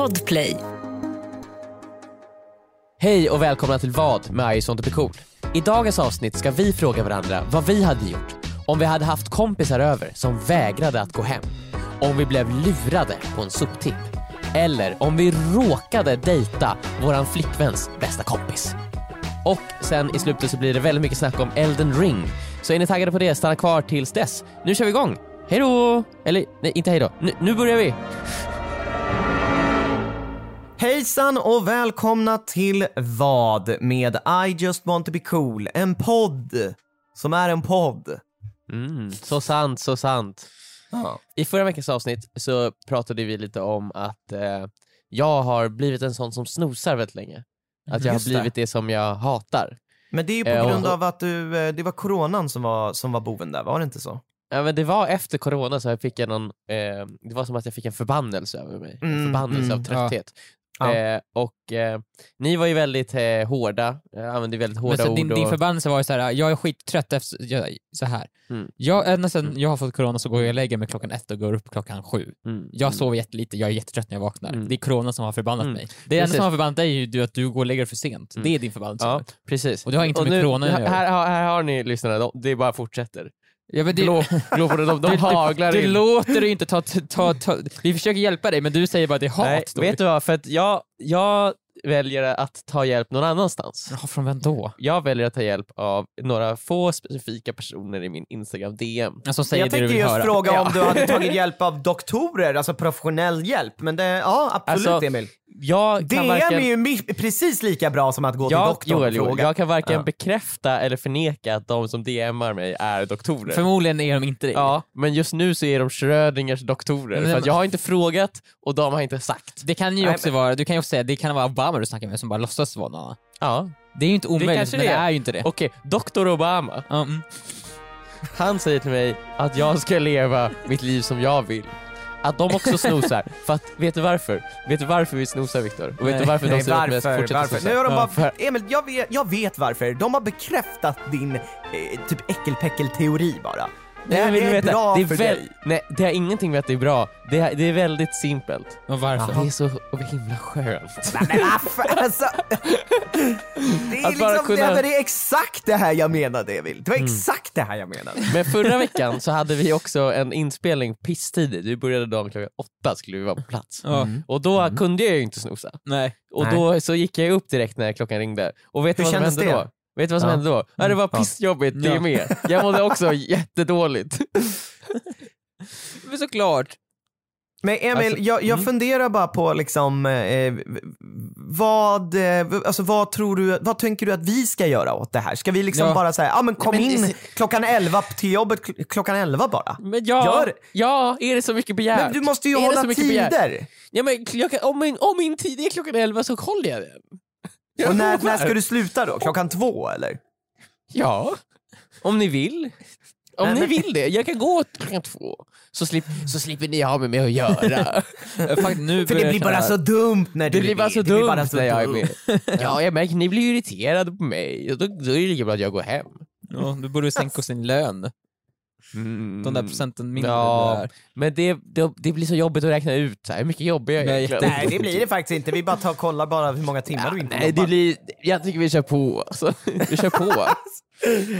Podplay. Hej och välkomna till Vad med I sånt cool. I dagens avsnitt ska vi fråga varandra vad vi hade gjort om vi hade haft kompisar över som vägrade att gå hem. Om vi blev lurade på en soptipp. Eller om vi råkade dejta våran flickväns bästa kompis. Och sen i slutet så blir det väldigt mycket snack om Elden ring. Så är ni taggade på det, stanna kvar tills dess. Nu kör vi igång! Hej då! Eller nej, inte hej då. Nu, nu börjar vi! Hejsan och välkomna till Vad med I just want to be cool, en podd som är en podd. Mm, så sant, så sant. Ja. I förra veckans avsnitt så pratade vi lite om att eh, jag har blivit en sån som snosar väldigt länge. Att jag har Just blivit det. som jag hatar. Men det är ju på Eh, och- grund av att du, eh, det var coronan som var, som var boven där, var det inte så? Ja, men det var efter corona så jag fick jag någon, eh, det var som att jag fick en förbannelse över mig. en Mm, förbannelse mm, av trötthet. Ja. Eh, och eh, ni var ju väldigt eh, hårda, jag använde väldigt hårda Men så ord. din, din förbannelse var ju såhär, jag är skittrött efter, jag, så här. Mm. Jag, ända sen jag har fått corona så går jag och lägger mig klockan ett och går upp klockan sju. mm, Jag sover jättelite, jag är jättetrött när jag vaknar. Mm. Det är corona som har förbannat Mm. mig. Det enda som har förbannat dig är ju att du går och lägger dig för sent. Mm. Det är din förbannelse. Ja, precis. Och det har inte med nu- corona att här, göra. här, här har ni lyssnarna, de, det bara fortsätter. Ja, men det, Glå, glå på det, de, de du, haglar du, du in. låter dig inte ta, ta, ta, Vi försöker hjälpa dig men du säger bara att det är hat. Nej, vet du vad? För att jag, jag väljer att ta hjälp någon annanstans. Ja, från vem då? Jag väljer att ta hjälp av några få specifika personer i min Instagram DM. Alltså, säger jag det du tänkte vill just höra. fråga Ja. om du hade tagit hjälp av doktorer, alltså professionell hjälp, men det, ja absolut Alltså, Emil. Jag kan DM varken, är ju precis lika bra som att gå till jag, doktorn Joel, fråga. jag kan varken Ja. bekräfta eller förneka att de som DMar mig är doktorer. Förmodligen är de inte det. Ja, men just nu så är de Schrödingers doktorer. Men- För att jag har inte frågat och de har inte sagt. Det kan ju Nej, också vara, du kan ju också säga, det kan vara Obama du snackar med som bara låtsas vara någon annan. Ja, Det är ju inte omöjligt, kanske men det det är. är ju inte det. okej. Dr Obama, mm. han säger till mig att jag ska leva mitt liv som jag vill. Att de också snosar. För att, vet du varför? Vet du varför vi snosar Viktor? Och vet du Nej. varför de Nej, säger att vi varför? fortsätta varför? snosa? Nu har de bara, för- Emil, jag vet, jag vet varför. De har bekräftat din eh, typ äckelpäckel-teori bara. Det, Nej, här, men det är vet, bra det är för väl, dig. Nej, det har ingenting med att det är bra. Det är, det är väldigt simpelt. Och varför? Det är så himla skönt. Nej, men? Alltså, det, är Att bara liksom, kunna- det, men det är exakt det här jag menade Emil. Det var Mm. exakt det här jag menade. Men förra veckan så hade vi också en inspelning pisstidigt. Vi började dagen klockan åtta skulle vi vara på plats. Ja. Och då kunde jag ju inte snosa. Nej. Och Nej. då så gick jag upp direkt när klockan ringde. Och vet du Hur vad som kändes hände det? då? Vet du vad som Ja. hände då? Ja, det var Ja. pissjobbigt det Ja. med. Jag mådde också jättedåligt. Men såklart. Men Emil, Alltså, jag, jag mm. funderar bara på liksom, eh, vad, eh, alltså vad tror du, vad tänker du att vi ska göra åt det här? Ska vi liksom Ja. bara säga, ah, men kom Men- in klockan 11 till jobbet kl- klockan 11 bara? Men ja, Gör- ja, är det så mycket begärt? Men du måste ju Är hålla begärt? tider. Ja, men klockan, om, min, om min tid är klockan elva så håller jag den. Och när, när ska du sluta då? Klockan två eller? Ja, om ni vill. Om Nej, ni men- vill det. Jag kan gå klockan två. Så, slip, så slipper ni ha med mig att göra. Faktiskt, nu För det blir bara så dumt när du Det blir är bara med. så Det blir dumt bara så när jag är dumt. med. Ja, jag märker, ni blir ju irriterade på mig. Och då, då är det lika bra att jag går hem. Ja, du borde sänka sin lön. De där procenten mindre Ja. Men det, det, det blir så jobbigt att räkna ut så här, hur mycket jobbar jag Nej, egentligen? Nej det blir det faktiskt inte, vi bara tar och kollar bara hur många timmar Ja, du inte nej, det jobbar. blir, jag tycker vi kör på. Alltså, vi kör på.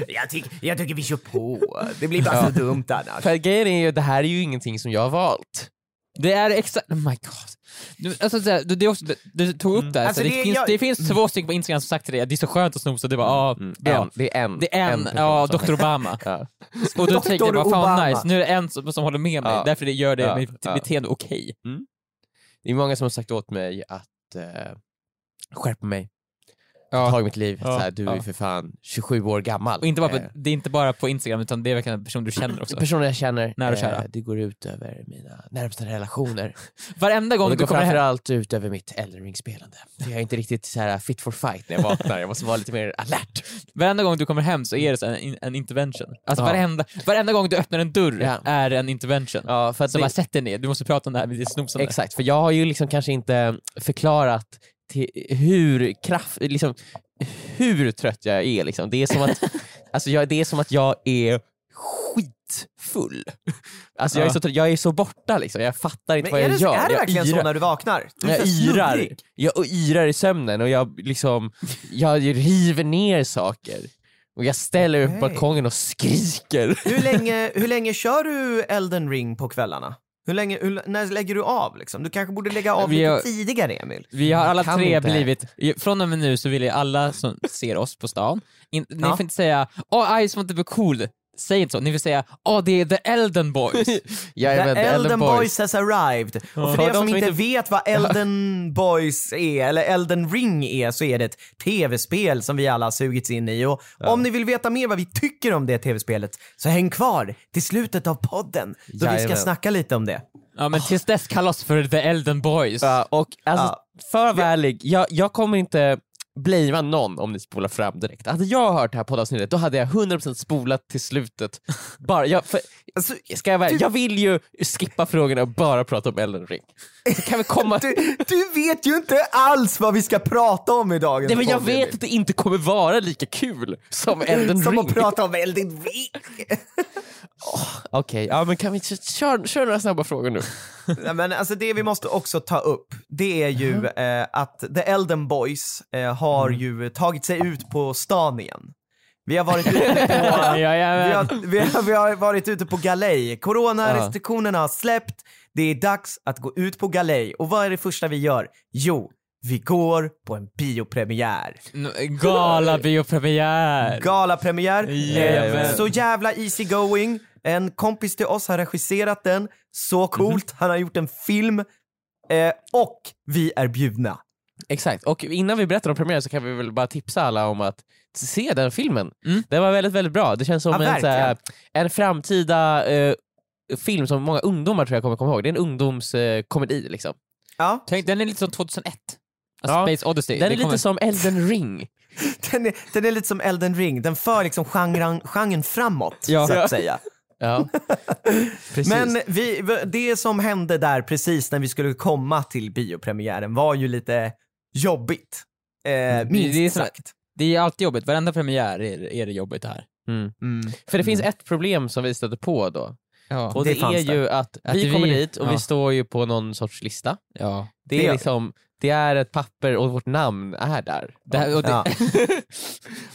Jag, tycker, jag tycker vi kör på, det blir bara så dumt annars. För grejen är ju, det här är ju ingenting som jag har valt. Det är exakt, oh my god. Du, alltså, så här, du, det också, du, tog upp det här, Alltså, så det, det- finns, jag- det finns två stycken på Instagram som sagt till dig att det är så skönt att snosa, det var ja, bra. En, det är en. Det är en, person ja, Dr Obama. Ja. Och då tänker jag bara, fan Obama. nice, nu är det en som, som håller med mig, Ja. därför det gör det Ja, mitt ja. beteende okej. Det är många som har sagt åt mig att eh, skärpa mig, Ja. ta i mitt liv. Ja, Så här, du är ja. för fan 27 år gammal. Och inte bara på, Eh, det är inte bara på Instagram utan det är verkligen en person du känner också. personer jag känner, Nära och kära. eh, det går ut över mina närmsta relationer. Varenda Och gång det du går kommer hem, framförallt ut över mitt Elden Ring-spelande. För jag är inte riktigt så här fit for fight när jag vaknar, jag måste vara lite mer alert. varenda gång du kommer hem så är det en, en intervention. Alltså Ja. varenda, varenda gång du öppnar en dörr Ja. är en intervention. Ja, för att Så det, bara sätt dig ner, du måste prata om det här med ditt snosande. Exakt, för jag har ju liksom kanske inte förklarat hur kraft, liksom, hur trött jag är. Liksom. Det, är som att, alltså jag, det är som att jag är skitfull. Alltså jag är, så, jag är så borta liksom, jag fattar inte Men vad jag det, gör. är det jag verkligen så yrar. när du vaknar? Du jag så yrar, jag yrar i sömnen och jag liksom, jag river ner saker. Och jag ställer upp på balkongen och skriker. Hur länge, hur länge kör du Elden ring på kvällarna? Hur länge, hur, när lägger du av liksom? Du kanske borde lägga av Vi lite har- tidigare Emil? Vi har alla tre inte. blivit, från och med nu så vill jag alla som ser oss på stan, in, ni Ja. får inte säga åh I just want to be cool, säg inte så, ni vill säga åh det är the Elden boys. Jag är The väl Elden, Boys. has arrived. Och för er de som som inte inte- vet vad Elden Boys är, eller Elden Ring är, så är det ett tv-spel som vi alla har sugits in i. Och om ni vill veta mer vad vi tycker om det tv-spelet, så häng kvar till slutet av podden, då vi ska Jajamän. snacka lite om det. ja men tills dess kalla oss för the Elden boys. Ja, och alltså, Ja. för att vara ärlig, jag, jag kommer inte blamea någon om ni spolar fram direkt. Hade jag hört det här poddavsnittet då hade jag 100% spolat till slutet. Bara, jag, för, Alltså, ska jag, vara, jag vill ju skippa frågorna och bara prata om Elden Ring. Så kan vi komma... du, du vet ju inte alls vad vi ska prata om i dagens Nej, men jag vet att det inte kommer vara lika kul som Elden Som Ring. att prata om Elden Ring. Okej, ja men kan vi k- kör, kör några snabba frågor nu? Nej, men alltså det vi måste också ta upp, det är ju eh, att The Elden Boys eh, har ju tagit sig ut på stan igen. Vi har varit ute på, Ja, vi har, vi har, vi har varit ute på galej. Coronarestriktionerna har släppt, det är dags att gå ut på galej. Och vad är det första vi gör? Jo, vi går på en biopremiär. Gala biopremiär. Galapremiär, Jajamän. eh, så jävla easy going. En kompis till oss har regisserat den, så coolt, han har gjort en film eh, och vi är bjudna. Exakt, och innan vi berättar om premiären så kan vi väl bara tipsa alla om att se den filmen. Mm. Den var väldigt, väldigt bra. Det känns som Ja, en, så här, verkligen. en framtida eh, film som många ungdomar tror jag kommer komma ihåg. Det är en ungdomskomedi. komedi liksom. Ja, Tänk, den är lite som 2001. Alltså Ja. Space Odyssey. Den är lite kommer- som Elden ring. den är, den är lite som Elden ring, den för liksom genren, genren framåt, Ja. så att säga. Ja. Men vi, det som hände där precis när vi skulle komma till biopremiären var ju lite jobbigt. Eh, det minst är som- sagt. Det är alltid jobbigt, varenda premiär är, är det jobbigt det här. mm. Mm. För det finns ett problem som vi stöter på då. Ja. Och Det det, är det. ju att, Att vi vi- kommer dit och ja. vi står ju på någon sorts lista. ja. Det Det är liksom, det är ett papper och vårt namn är där. Det här, och det, Ja.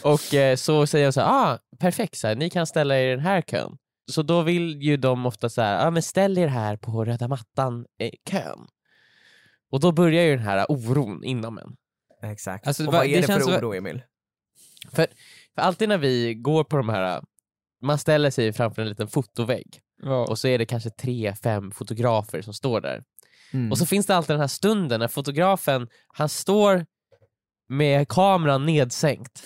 och eh, så säger de så här, ah, perfekt, så här, ni kan ställa er i den här kön. Så då vill ju de ofta så här, ah, men ställ er här på röda mattan-kön. och då börjar ju den här oron inom en. Exakt. Alltså, och va- vad är det det, känns för oro Emil? För, för alltid när vi går på de här, man ställer sig framför en liten fotovägg ja. och så är det kanske tre, fem fotografer som står där. Mm. Och så finns det alltid den här stunden när fotografen, han står med kameran nedsänkt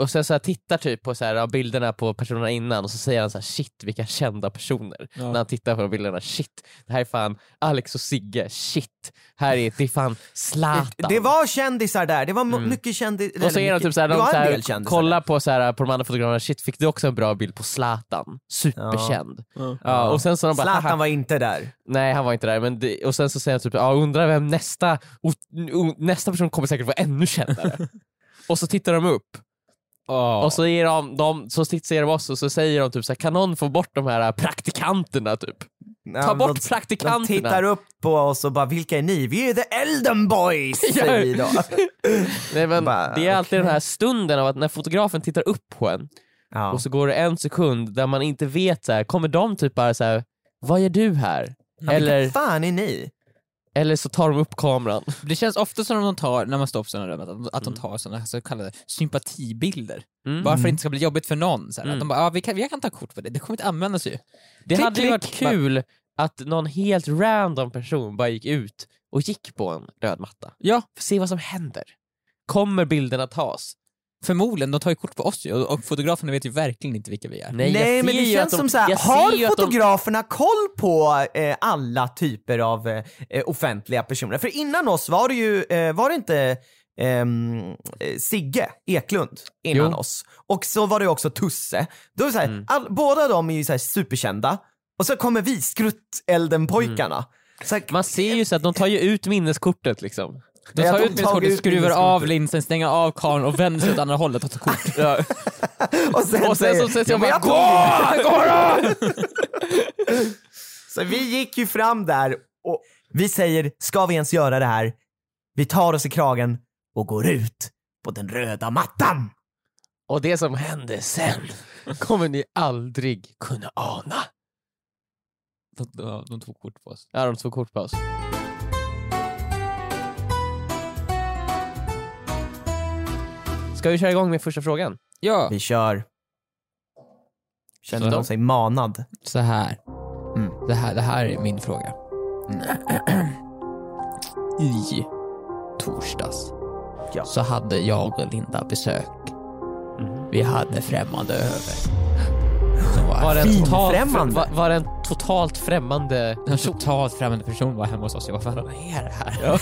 och sen så här tittar typ på så här, bilderna på personerna innan och så säger han så här, shit vilka kända personer. Ja. När han tittar på bilderna, shit det här är fan Alex och Sigge, shit här är, det är fan Zlatan. Det var kändisar där, det var Mm. mycket kändisar. och så är de typ såhär, det de så här, kollar på, så här, på de andra fotograferna, shit fick du också en bra bild på Zlatan? Superkänd. Ja. Ja. och sen så de bara, Zlatan var inte där. Nej han var inte där, men det, och sen så säger han typ ja, undrar vem nästa, o, o, nästa person kommer säkert vara ännu kändare. och så tittar de upp Ja. och så, är de, de, så ser de oss och så säger de typ så här, kan någon få bort de här praktikanterna typ? Ja, Ta bort de, de praktikanterna! tittar upp på oss och bara, vilka är ni? Vi är the Elden Boys! Säger då. Nej, men Bara, det är alltid okej. den här stunden av att när fotografen tittar upp på en Ja. och så går det en sekund där man inte vet så här, kommer de typ bara så här, vad gör du här? Ja, Eller, Vilka fan är ni? Eller så tar de upp kameran. Det känns ofta som de tar, när man står på sådana rum, att, att de tar sådana så kallade sympatibilder. Mm. Bara för att det inte ska bli jobbigt för någon. Så Mm. Att de bara, ja, vi, kan, vi kan ta kort på det, det kommer inte användas ju. Det Klick, hade ju varit kul att någon helt random person bara gick ut och gick på en röd matta. Ja, För se vad som händer. Kommer bilderna tas? Förmodligen, de tar ju kort på oss ju, och, och fotograferna vet ju verkligen inte vilka vi är. Nej, Nej men det känns de- som så här, jag har att de- fotograferna koll på eh, alla typer av eh, eh, offentliga personer? För innan oss var det ju, eh, var det inte eh, Sigge Eklund innan Jo. oss? Och så var det också Tusse. Då är det så här, Mm. all, båda de är ju så här superkända, och så kommer vi, Skruttelden-pojkarna. Så här, Man ser ju så att de tar ju ut minneskortet liksom. Att tar ut minneskortet, skruvar av linsen, stänger av kameran och vänder sig åt andra hållet och tar kort. Och sen, Och sen så säger jag jag bara! Gå då! så vi gick ju fram där och vi säger, ska vi ens göra det här? Vi tar oss i kragen och går ut på den röda mattan. Och det som hände sen kommer ni aldrig kunna ana. De, de, de tog kort på oss. Ja, de tog kort på oss. Ska vi köra igång med första frågan? Ja, Vi kör. Känner Så. de sig manad? så här. Mm. Det här. Det här är min fråga. I torsdags Ja. så hade jag och Linda besök. Vi hade främmande över. Var, det en totalt, var, var det en totalt främmande en totalt främmande person var hemma hos oss. Jag bara, vad är det här?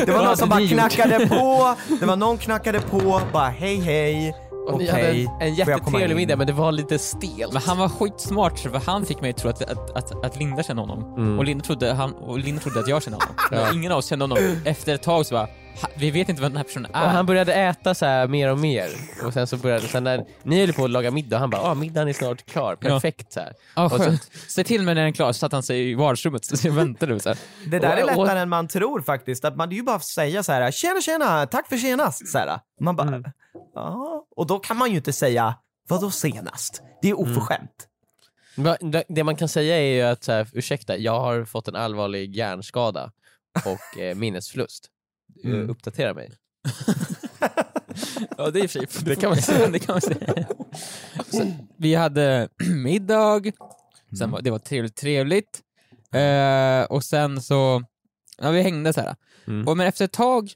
Det var någon som bara ni knackade på, det var någon knackade på, bara hej hej, Och ni okej, hade en, jättetrevlig middag men det var lite stelt. Men han var skitsmart för han fick mig att tro att, att, att, att Linda kände honom. Mm. Och, Linda trodde, han, och Linda trodde att jag kände honom. Men ingen av oss kände honom. Efter ett tag så bara, "Ha, vi vet inte vem den här personen Och är. han började äta så här mer och mer. Och sen så började, sen när ni höll på att laga middag, han bara ah, middagen är snart klar, perfekt så här. Ja, Och så-. Säg till mig när den är klar, så satte han sig i vardagsrummet så jag väntade. Så här. Det där är Och- och- lättare än man tror faktiskt. Att man, det är ju bara att säga så här: tjena tjena, tack för senast. Så här. Man bara, Mm. ja. Och då kan man ju inte säga, vadå senast? Det är Mm. oförskämt. Det- Det man kan säga är ju att så här, ursäkta, jag har fått en allvarlig hjärnskada och eh, minnesförlust. Eh, Mm. Uppdatera mig. Ja, det är i och för sig. Det kan man säga. det kan man säga. Så, vi hade middag, sen var, det var trevligt, trevligt. Eh, och sen så, ja, vi hängde så här. Mm. Och men efter ett tag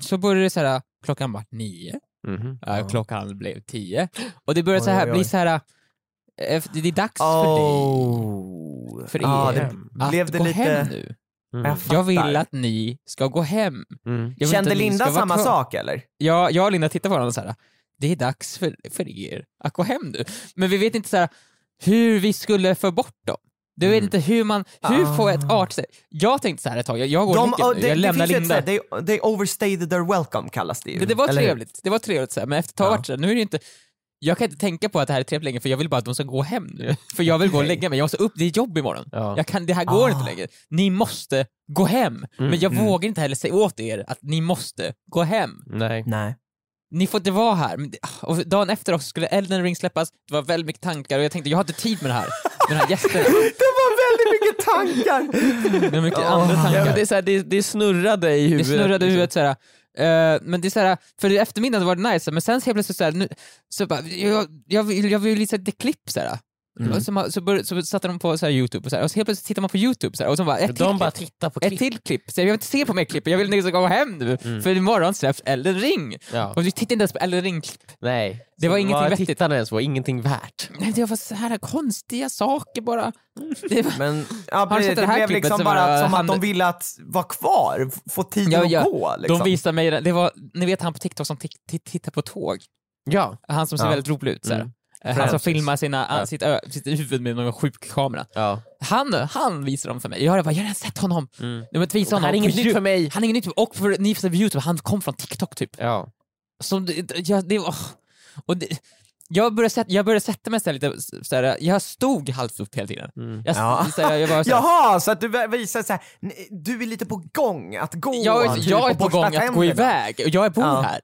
så började det så här, klockan var nio, Mhm. ja. klockan blev tio. Och det började så här, oj, oj. bli så här, eh, det är dags för dig Oh. För er. det att blev det gå lite... hem nu. Mm. Jag. Jag vill att ni ska gå hem. Mm. Kände Linda samma sak eller? Ja, jag och Linda tittar på varandra och så här. det är dags för, för er att gå hem nu. Men vi vet inte så här, hur vi skulle få bort dem. Du vet inte hur man, hur får ett art sig? Jag tänkte så här ett tag, jag, jag går och De, oh, nu, det, jag det lämnar ett Linda. they, they overstated their welcome kallas det ju. det, det var eller hur? trevligt, det var trevligt så här, men efter ett tag Ja. vart det nu är det inte jag kan inte tänka på att det här är trevligt längre för jag vill bara att de ska gå hem nu. För jag vill gå och lägga mig, jag måste upp, det är jobb imorgon. Ja. Jag kan, det här går Ah. inte längre. Ni måste gå hem. Men jag mm. vågar inte heller säga åt er att ni måste gå hem. Nej. Nej. Ni får inte vara här. Det- Och dagen efter också skulle Elden Ring släppas, det var väldigt mycket tankar och jag tänkte jag har inte tid med det här. Med de här gästerna. Det var väldigt mycket tankar! Det var mycket Åh. andra Ja, tankar. men det, är så här, det, det snurrade i Det huvudet. snurrade i liksom. huvudet såhär. Uh, men det är såhär, för i eftermiddagen var det nice, men sen helt plötsligt såhär, nu, så bara, jag, jag, vill, jag vill visa lite klipp såhär. Mm. Och så, så, bör, så satte de på såhär, youtube och, såhär, och så helt plötsligt tittar man på youtube såhär, och så bara, ett De bara klipp. tittar på Ett klipp. till klipp, så jag vill inte se på mer klipp, jag vill att ska gå hem nu, för imorgon släpps Elden Ring. Ja. Och vi tittar inte ens på Elden Ring-klipp. Nej. Det var Så ingenting vad vettigt. tittarna ens var, ingenting värt. Nej, det var så här konstiga saker bara. Det var, Men ja, Har du sett det det här blev klippet liksom som bara var, som han- att de ville att vara kvar, få tiden Ja, att ja. gå. Liksom. De visade mig, det var, ni vet han på TikTok som titt- titt- tittar på tåg? Ja. Han som ser Ja. väldigt rolig ut. Såhär. Mm. Eh, Han som Francis. filmar sina, Ja. sitt, ö, sitt huvud med någon sjuk kamera. ja. Han, han visar dem för mig. Jag bara, jag har redan sett honom. Mm. Jag visa Han honom är inget nytt för mig. Han är inget nytt, och för ni på Youtube, han kom från TikTok typ. Ja. Som, jag, det, åh. och det, jag, började sätta, jag började sätta mig så lite, så jag stod halvt upp hela tiden. Mm. Jag, Ja. så här, jag här, Jaha, så att du visar så här, n- du är lite på gång att gå. jag, typ, jag är på gång att gå iväg, och jag bor Ja. här.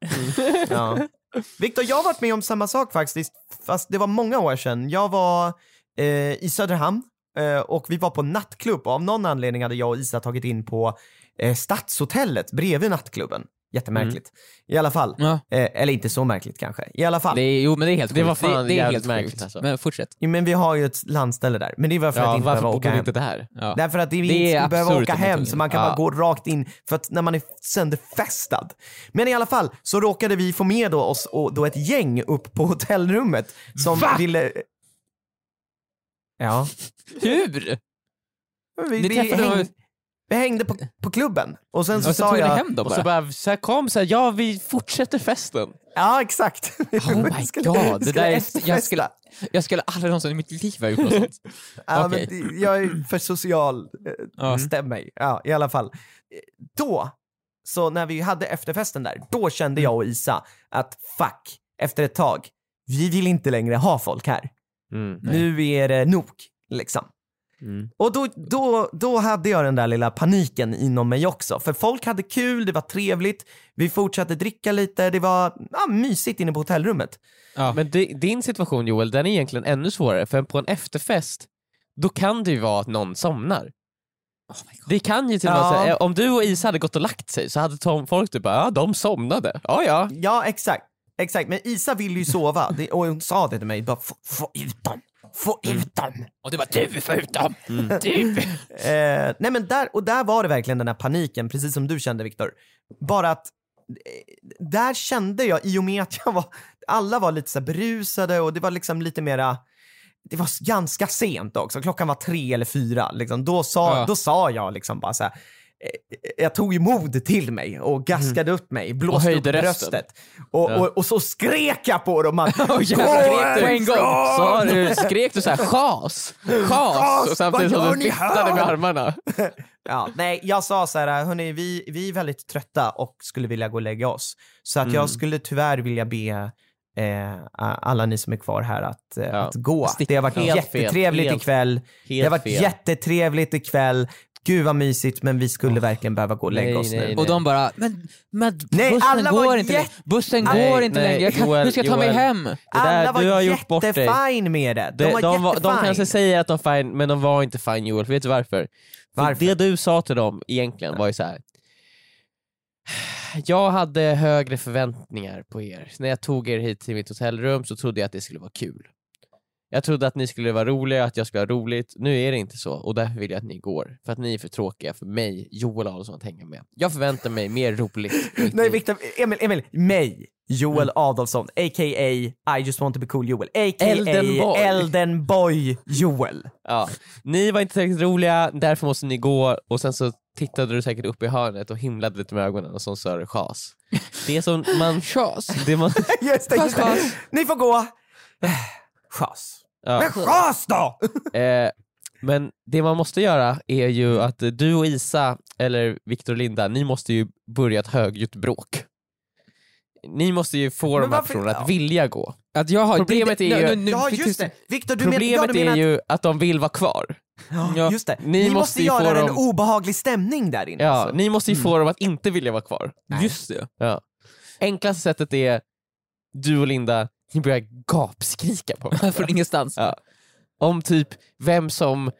Ja. Viktor, jag har varit med om samma sak faktiskt, fast det var många år sedan. Jag var eh, i Söderhamn eh, och vi var på nattklubb och av någon anledning hade jag och Isa tagit in på eh, Stadshotellet bredvid nattklubben. Jättemärkligt. I alla fall. Ja. Eh, eller inte så märkligt kanske. I alla fall. Det är, jo men det är helt Det var sjukt. fan det, det är jävligt helt märkligt, sjukt. alltså. Men fortsätt. Jo, men vi har ju ett landställe där. Men det var för att Ja, inte varför behöva åka vi hem. inte där? Ja. Därför att vi Det inte är skulle behöva absurt åka att man hem så det. man kan Ja. bara gå rakt in för att när man är sönderfestad. Men i alla fall så råkade vi få med då oss och då ett gäng upp på hotellrummet som Va? ville... Ja. Hur? Vi, vi, häng, vi hängde på, på klubben och sen så, Och så sa jag... hem dem Och så bara så här kom så här, ja vi fortsätter festen. Ja, exakt. Oh my Skulle- god, det där är, jag, skulle, jag skulle aldrig någonsin i mitt liv ha gjort något sånt. Ja, Okej. men jag är för social, eh, Ja. stäm mig. Ja, i alla fall. Då, så när vi hade efterfesten där, då kände jag och Isa att fuck, efter ett tag, vi vill inte längre ha folk här. Mm. Nu är det nog, liksom. Mm. Och då, då, då hade jag den där lilla paniken inom mig också. För folk hade kul, det var trevligt, vi fortsatte dricka lite, det var ja, mysigt inne på hotellrummet. Ja. Men di- din situation Joel, den är egentligen ännu svårare för på en efterfest, då kan det ju vara att någon somnar. Det kan ju till och med Ja. om du och Isa hade gått och lagt sig så hade Tom, folk typ bara ja de somnade. Ja ja. Ja, exakt. Exakt, men Isa ville ju sova det, och hon sa det till mig, bara få, få ut dem, få ut dem. Och du bara du får ut dem! Du. Eh, nej men där, och där var det verkligen den här paniken, precis som du kände Viktor. Bara att eh, där kände jag, i och med att jag var, alla var lite så berusade och det var liksom lite mera det var ganska sent också, klockan var tre eller fyra. Liksom. Då, sa, Ja. då sa jag liksom bara så här, jag tog ju mod till mig och gaskade upp mig, blåste upp bröstet. Och, Ja. och, och så skrek jag på dem att du på en gång? Sa du, skrek du såhär chas? Chas! Och samtidigt som du viftade här? med armarna. Ja, nej, jag sa så här, hörni, vi, vi är väldigt trötta och skulle vilja gå och lägga oss. Så att Mm. jag skulle tyvärr vilja be eh, alla ni som är kvar här att, eh, Ja. att gå. Det har varit Helt jättetrevligt fel. ikväll. det har Helt varit fel. jättetrevligt ikväll. Gud vad mysigt, men vi skulle verkligen behöva gå och lägga nej, oss nej, nu. nej. Och de bara, men, men Nej, bussen går inte längre. Bussen Nej, går inte längre. Jag kan, Joel, hur ska jag ta mig hem? Där, alla var du har gjort bort dig. jättefine med det. De, De, var de, var- jättefine. de kanske säger att de är fine, men de var inte fine Joel, vet du varför? För Varför? Det du sa till dem egentligen var ju så här. Jag hade högre förväntningar på er. Så när jag tog er hit till mitt hotellrum så trodde jag att det skulle vara kul. Jag trodde att ni skulle vara roliga, att jag skulle ha roligt. Nu är det inte så och därför vill jag att ni går. För att ni är för tråkiga för mig, Joel Adolfsson, att hänga med. Jag förväntar mig mer roligt. Nej Viktor, Emil, Emil, mig. Joel Adolfsson, a.k.a. I just want to be cool Joel, a.k.a. Elden Boy. Elden Boy Joel. Ja. Ni var inte tillräckligt roliga, därför måste ni gå och sen så tittade du säkert upp i hörnet och himlade lite med ögonen och så sa du chas. Det som man... Chas. Det man Just det, just det. Chas. Ni får gå. Chas. Ja. Men chas då! eh, men det man måste göra är ju att du och Isa, eller Viktor och Linda, ni måste ju börja ett högljutt bråk. Ni måste ju få Men de här varför- personerna ja. att vilja gå. Att jag har, Problemet är ju- Nu, nu, Ja fick just det. Viktor, du, men, ja, Problemet du menar är att, ju att de vill vara kvar. ja, just det. Ni Ni, måste måste ju få göra en dem- obehaglig stämning där inne. Ja, alltså. ni måste ju få dem att inte vilja vara kvar. Just det. Ja. Enklaste sättet är du och Linda, ni börjar gapskrika på varandra. Från ingenstans. Ja. Om typ vem som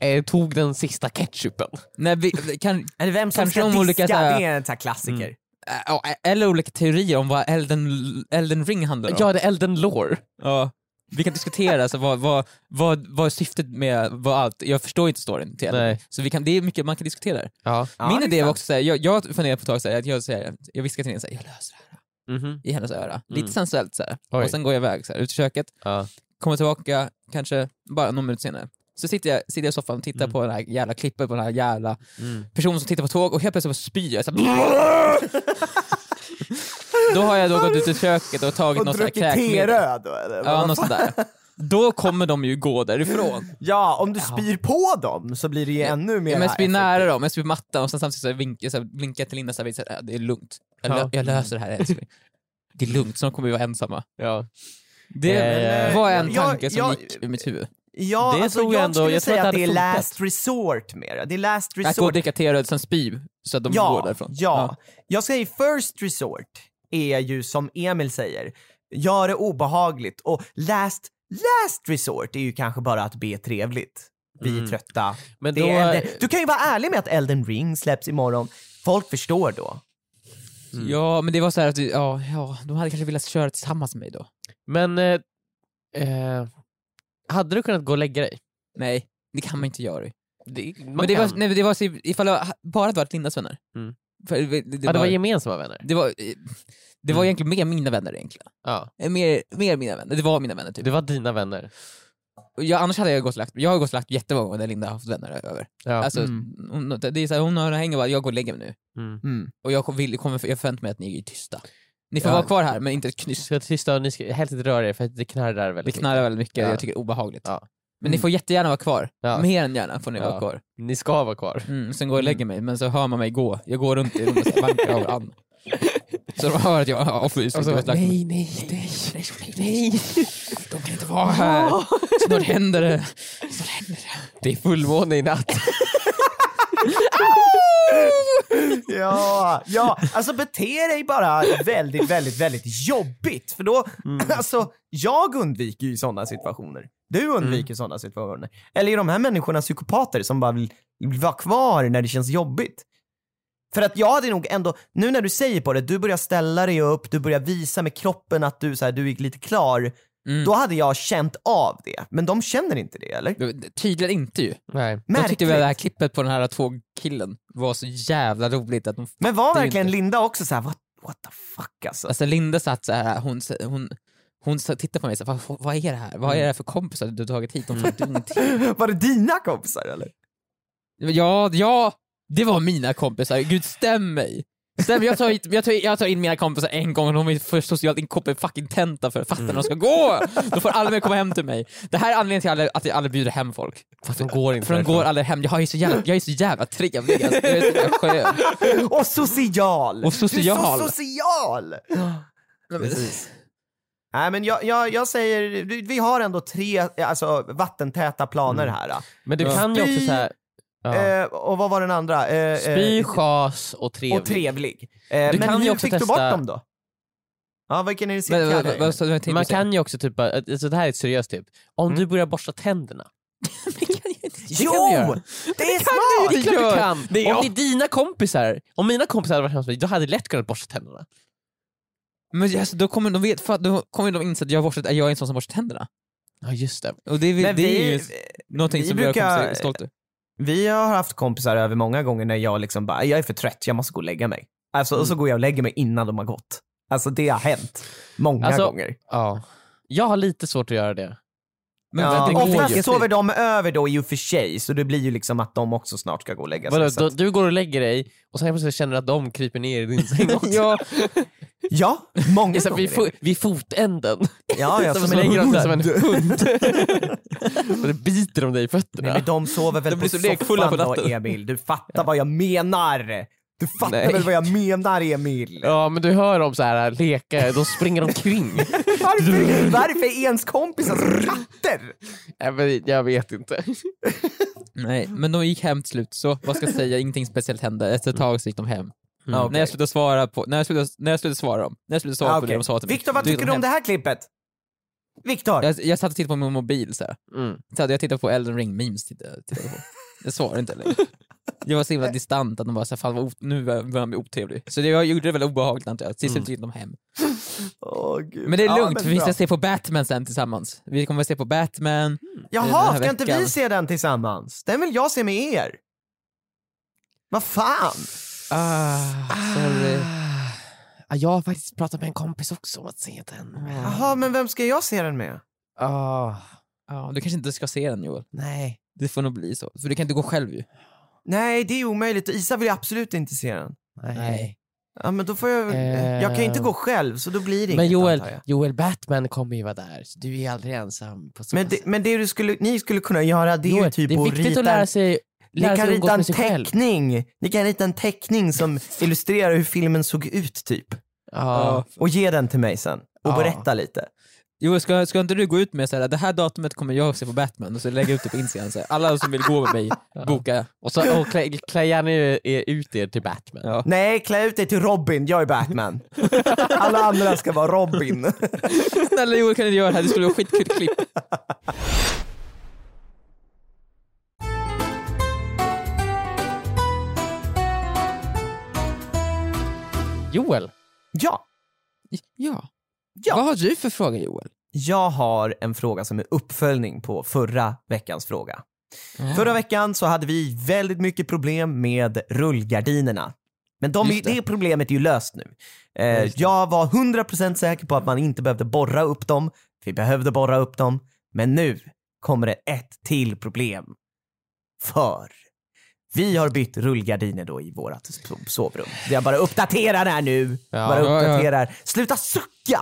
eh, eh, tog den sista ketchupen. Nej, vi, kan, Eller vem som Kanske ska diska, olika så här- det är en sån här klassiker. äh, ja, eller olika teorier om vad Elden, Elden ring handlar om. Ja, det är Elden Lore. Ja. Vi kan diskutera så vad, vad, vad, vad syftet med vad allt, jag förstår inte storyn till Nej. Så vi kan, det är mycket man kan diskutera. Ja. Ja, Min det är idé var också såhär, jag, jag funderar på ett tag såhär, att jag, säger, jag viskar till henne såhär, jag löser det här Mhm. i hennes öra. Lite Mm. sensuellt såhär. Oj. Och sen går jag iväg såhär, ut i köket, Ja. kommer tillbaka, kanske bara någon minut senare. Så sitter jag, sitter jag i soffan och tittar på den här jävla klippet på den här jävla Mm. personen som tittar på tåg och helt plötsligt spyr jag. Så då har jag då gått ut i köket och tagit Och något sånt här druckit kräkmedel. teröd då eller? Ja, något sånt där. Då kommer de ju gå därifrån. Ja, om du spyr på dem så blir det ju ännu mer Ja, men jag spyr nära dem, jag spyr på mattan och sen samtidigt så vinkar så jag till Linda så här, så "Ja, det är lugnt. Jag, lö- Ja. jag löser det här älskling. Det är lugnt, snart kommer vi vara ensamma. Ja. Det Eh, var en jag- tanke som jag- gick i mitt huvud. Ja, Det alltså, tror jag jag ändå- skulle jag säga att att det det är last resort mer. Det är last Att gå och resort. dricka teröd sen spy, så att de går Ja, därifrån. ja. Jag säger first resort är ju som Emil säger, gör det obehagligt och last, last resort är ju kanske bara att be trevligt. Vi är Mm. trötta. Men Det då, är Elden- du kan ju vara ärlig med att Elden ring släpps imorgon. Folk förstår då. Mm. Ja, men det var så här att, ja, ja, de hade kanske velat köra tillsammans med mig då. men eh, eh, hade du kunnat gå och lägga dig? Nej, det kan man inte göra. Det, man Men det var, nej, det var så, ifall det bara hade varit Lindas vänner. Mm. För det, det, det, ja, det var var, gemensamma vänner. det var, det var Mm. egentligen mer mina vänner egentligen. Ja. Eh, Mer, mer mina vänner, det var mina vänner typ. Det var dina vänner. Och Jag, annars hade jag gått och lagt, jag har gått och lagt jättemånga gånger när Linda har haft vänner över. Ja. Alltså, Mm. hon, det är så här, hon har hänger bara, jag går och lägger mig nu. Mm. Mm. Och jag, vill, kommer, jag förväntar mig att ni är tysta. Ni får Ja. vara kvar här men inte ett Ni knyst. ska tysta och ni ska helst inte röra er för att det knarrar Det väldigt knarrar väldigt mycket, Ja. jag tycker det är obehagligt. Ja. Men ni får jättegärna vara kvar. Ja. Mer än gärna får ni Ja. vara kvar. mycket. Ni ska vara kvar. Mm, sen går jag och lägger mig, men så hör man mig gå. Jag går runt i rummet och vankar av Ann. Så de hör att jag har avflyst. Och så, nej, nej, nej, nej, nej. De kan inte vara här. Snart händer det. Snart händer det. Det är fullmåne i natt. Ja, ja, alltså bete dig bara väldigt, väldigt, väldigt jobbigt. För då, alltså, jag undviker ju sådana situationer. Du undviker sådana situationer. Eller är de här människorna psykopater som bara vill, vill vara kvar när det känns jobbigt? För att jag hade nog ändå, nu när du säger på det, du börjar ställa dig upp, du börjar visa med kroppen att du, så här, du är lite klar. Mm. Då hade jag känt av det. Men de känner inte det eller? Tydligen inte ju. Nej. De tyckte väl det här Märkligt. klippet på den här två killen var så jävla roligt att de Men var verkligen inte. Linda också så här, what, what the fuck alltså? Alltså Linda satt så här, hon, hon, hon tittade på mig så här, vad, vad är det här? Vad är det här för kompisar du har tagit hit? De fattar ingenting. Var det dina kompisar eller? Ja, ja, det var mina kompisar. Gud stäm mig. Stäm, jag, tar hit, jag, tar, jag tar in mina kompisar en gång och de är för socialt inkopplade fucking tenta för att fatta när de ska gå. Då får alla med komma hem till mig. Det här är anledningen till alla- att jag aldrig bjuder hem folk. Fast de går inte För de går aldrig hem. Jag är så jävla, jag är så jävla trevlig. Alltså. Jag är så jävla skön. Och social! Och social. Du är så social! Precis. Nej men jag, jag, jag säger, vi har ändå tre alltså, vattentäta planer här. Men du Ja. kan ju också Spy- såhär, ja. Eh, och vad var den andra? Eh, eh, spy, chas och trevlig. och trevlig. Eh, Du men kan ju hur också fick du testa- bort dem då? Ja, vilken är det Men, vad- vad- vad du Man kan ju också typ, alltså det här är ett seriöst tip. Om Mm. du börjar borsta tänderna. Det kan jag inte- det Jo! kan jag göra. Det är Det smart! är klart gör. du kan! Det är om jag. det är dina kompisar, om mina kompisar hade varit hemma hos mig, då hade jag lätt kunnat borsta tänderna. Men alltså, då kommer de vet, för, att då kommer de inse att jag, borstat, jag är en sån som borstar tänderna. Ja just det. Och det, är- det är vi, ju någonting vi som brukar- kompisar är stolta över. Vi har haft kompisar över många gånger när jag liksom bara, jag är för trött, jag måste gå och lägga mig. Alltså, Och så går jag och lägger mig innan de har gått. Alltså det har hänt. Många Alltså, gånger. Ja. Jag har lite svårt att göra det. Men Ja, det oftast ju. sover de över då i och för sig, så det blir ju liksom att de också snart ska gå och lägga sig. Vadå, då, du går och lägger dig och sen plötsligt känner du att de kryper ner i din säng också. ja, Ja, många gånger. vid, fo- vid fotänden. Ja, ja, som som en lägger dem som en hund. och det biter de dig i Nej, fötterna. men de sover väl De blir på soffan på då. Emil. Du fattar vad jag menar. Du fattar Nej. väl vad jag menar, Emil? Ja men du hör dem så här leka, de springer omkring. Varför, varför är ens kompisar som katter? jag, vet, jag vet inte. nej, men de gick hem till slut, så vad ska jag säga, ingenting speciellt hände. Efter ett tag så gick de hem. Ja, okej. När jag slutade svara på, när jag slutade, när jag slutade svara dem, när jag slutade svara Ah, på det de sa till mig. Viktor, vad tycker du om hem. det här klippet? Viktor? Jag, jag satt och tittade på min mobil så här. Mm. Så hade jag tittat på Elden ring memes tittade, tittade jag på. Jag svarade inte längre. Jag var så himla distant att de bara så här, fan vad nu börjar han bli otrevlig. Så det, jag gjorde det väldigt obehagligt antar jag. Till slut gick de hem. Åh, Gud. Men det är Ja, lugnt, men för vi ska se på Batman sen tillsammans. Vi kommer att se på Batman. den Jaha, här ska inte vi veckan. se den tillsammans? Den vill jag se med er. Vad fan? Ah, sorry. Ah, jag har faktiskt pratat med en kompis också om att se den. Jaha, men vem ska jag se den med? Ah, Ja, du kanske inte ska se den Joel. nej. Det får nog bli så. För du kan inte gå själv ju. Nej, det är omöjligt. Isa vill absolut inte se den. nej. Ja, men då får jag. Eh. Jag kan ju inte gå själv, så då blir det Men inget, Joel, antar jag. Joel, Batman kommer ju vara där, så du är aldrig ensam på så Men det, men det du skulle, ni skulle kunna göra, det är ju typ det är att viktigt rita att lära sig, Ni lära kan sig rita en själv. teckning, ni kan rita en teckning som illustrerar hur filmen såg ut typ. Ja. Och ge den till mig sen. Och Ja. berätta lite. Joel, ska, ska inte du gå ut med så här, det här datumet kommer jag se på Batman och så lägga ut det på Instagram. Så här, alla som vill gå med mig, boka. Och, så, och klä, klä gärna er ut er till Batman. Ja. Nej, klä ut dig till Robin, jag är Batman. Alla andra ska vara Robin. Snälla Joel kan inte göra det här, det skulle vara skitkul klipp. Joel, ja, Ja. Ja. Vad har du för fråga Joel? jag har en fråga som är uppföljning på förra veckans fråga. Förra veckan så hade vi väldigt mycket problem med rullgardinerna. Men de, det. det. problemet är ju löst nu. Eh, jag var 100% säker på att man inte behövde borra upp dem. Vi behövde borra upp dem. Men nu kommer det ett till problem. För Vi har bytt rullgardiner då i vårt so- sovrum. Jag bara uppdaterar här nu. Ja. bara Ja, ja. uppdaterar. Sluta sucka!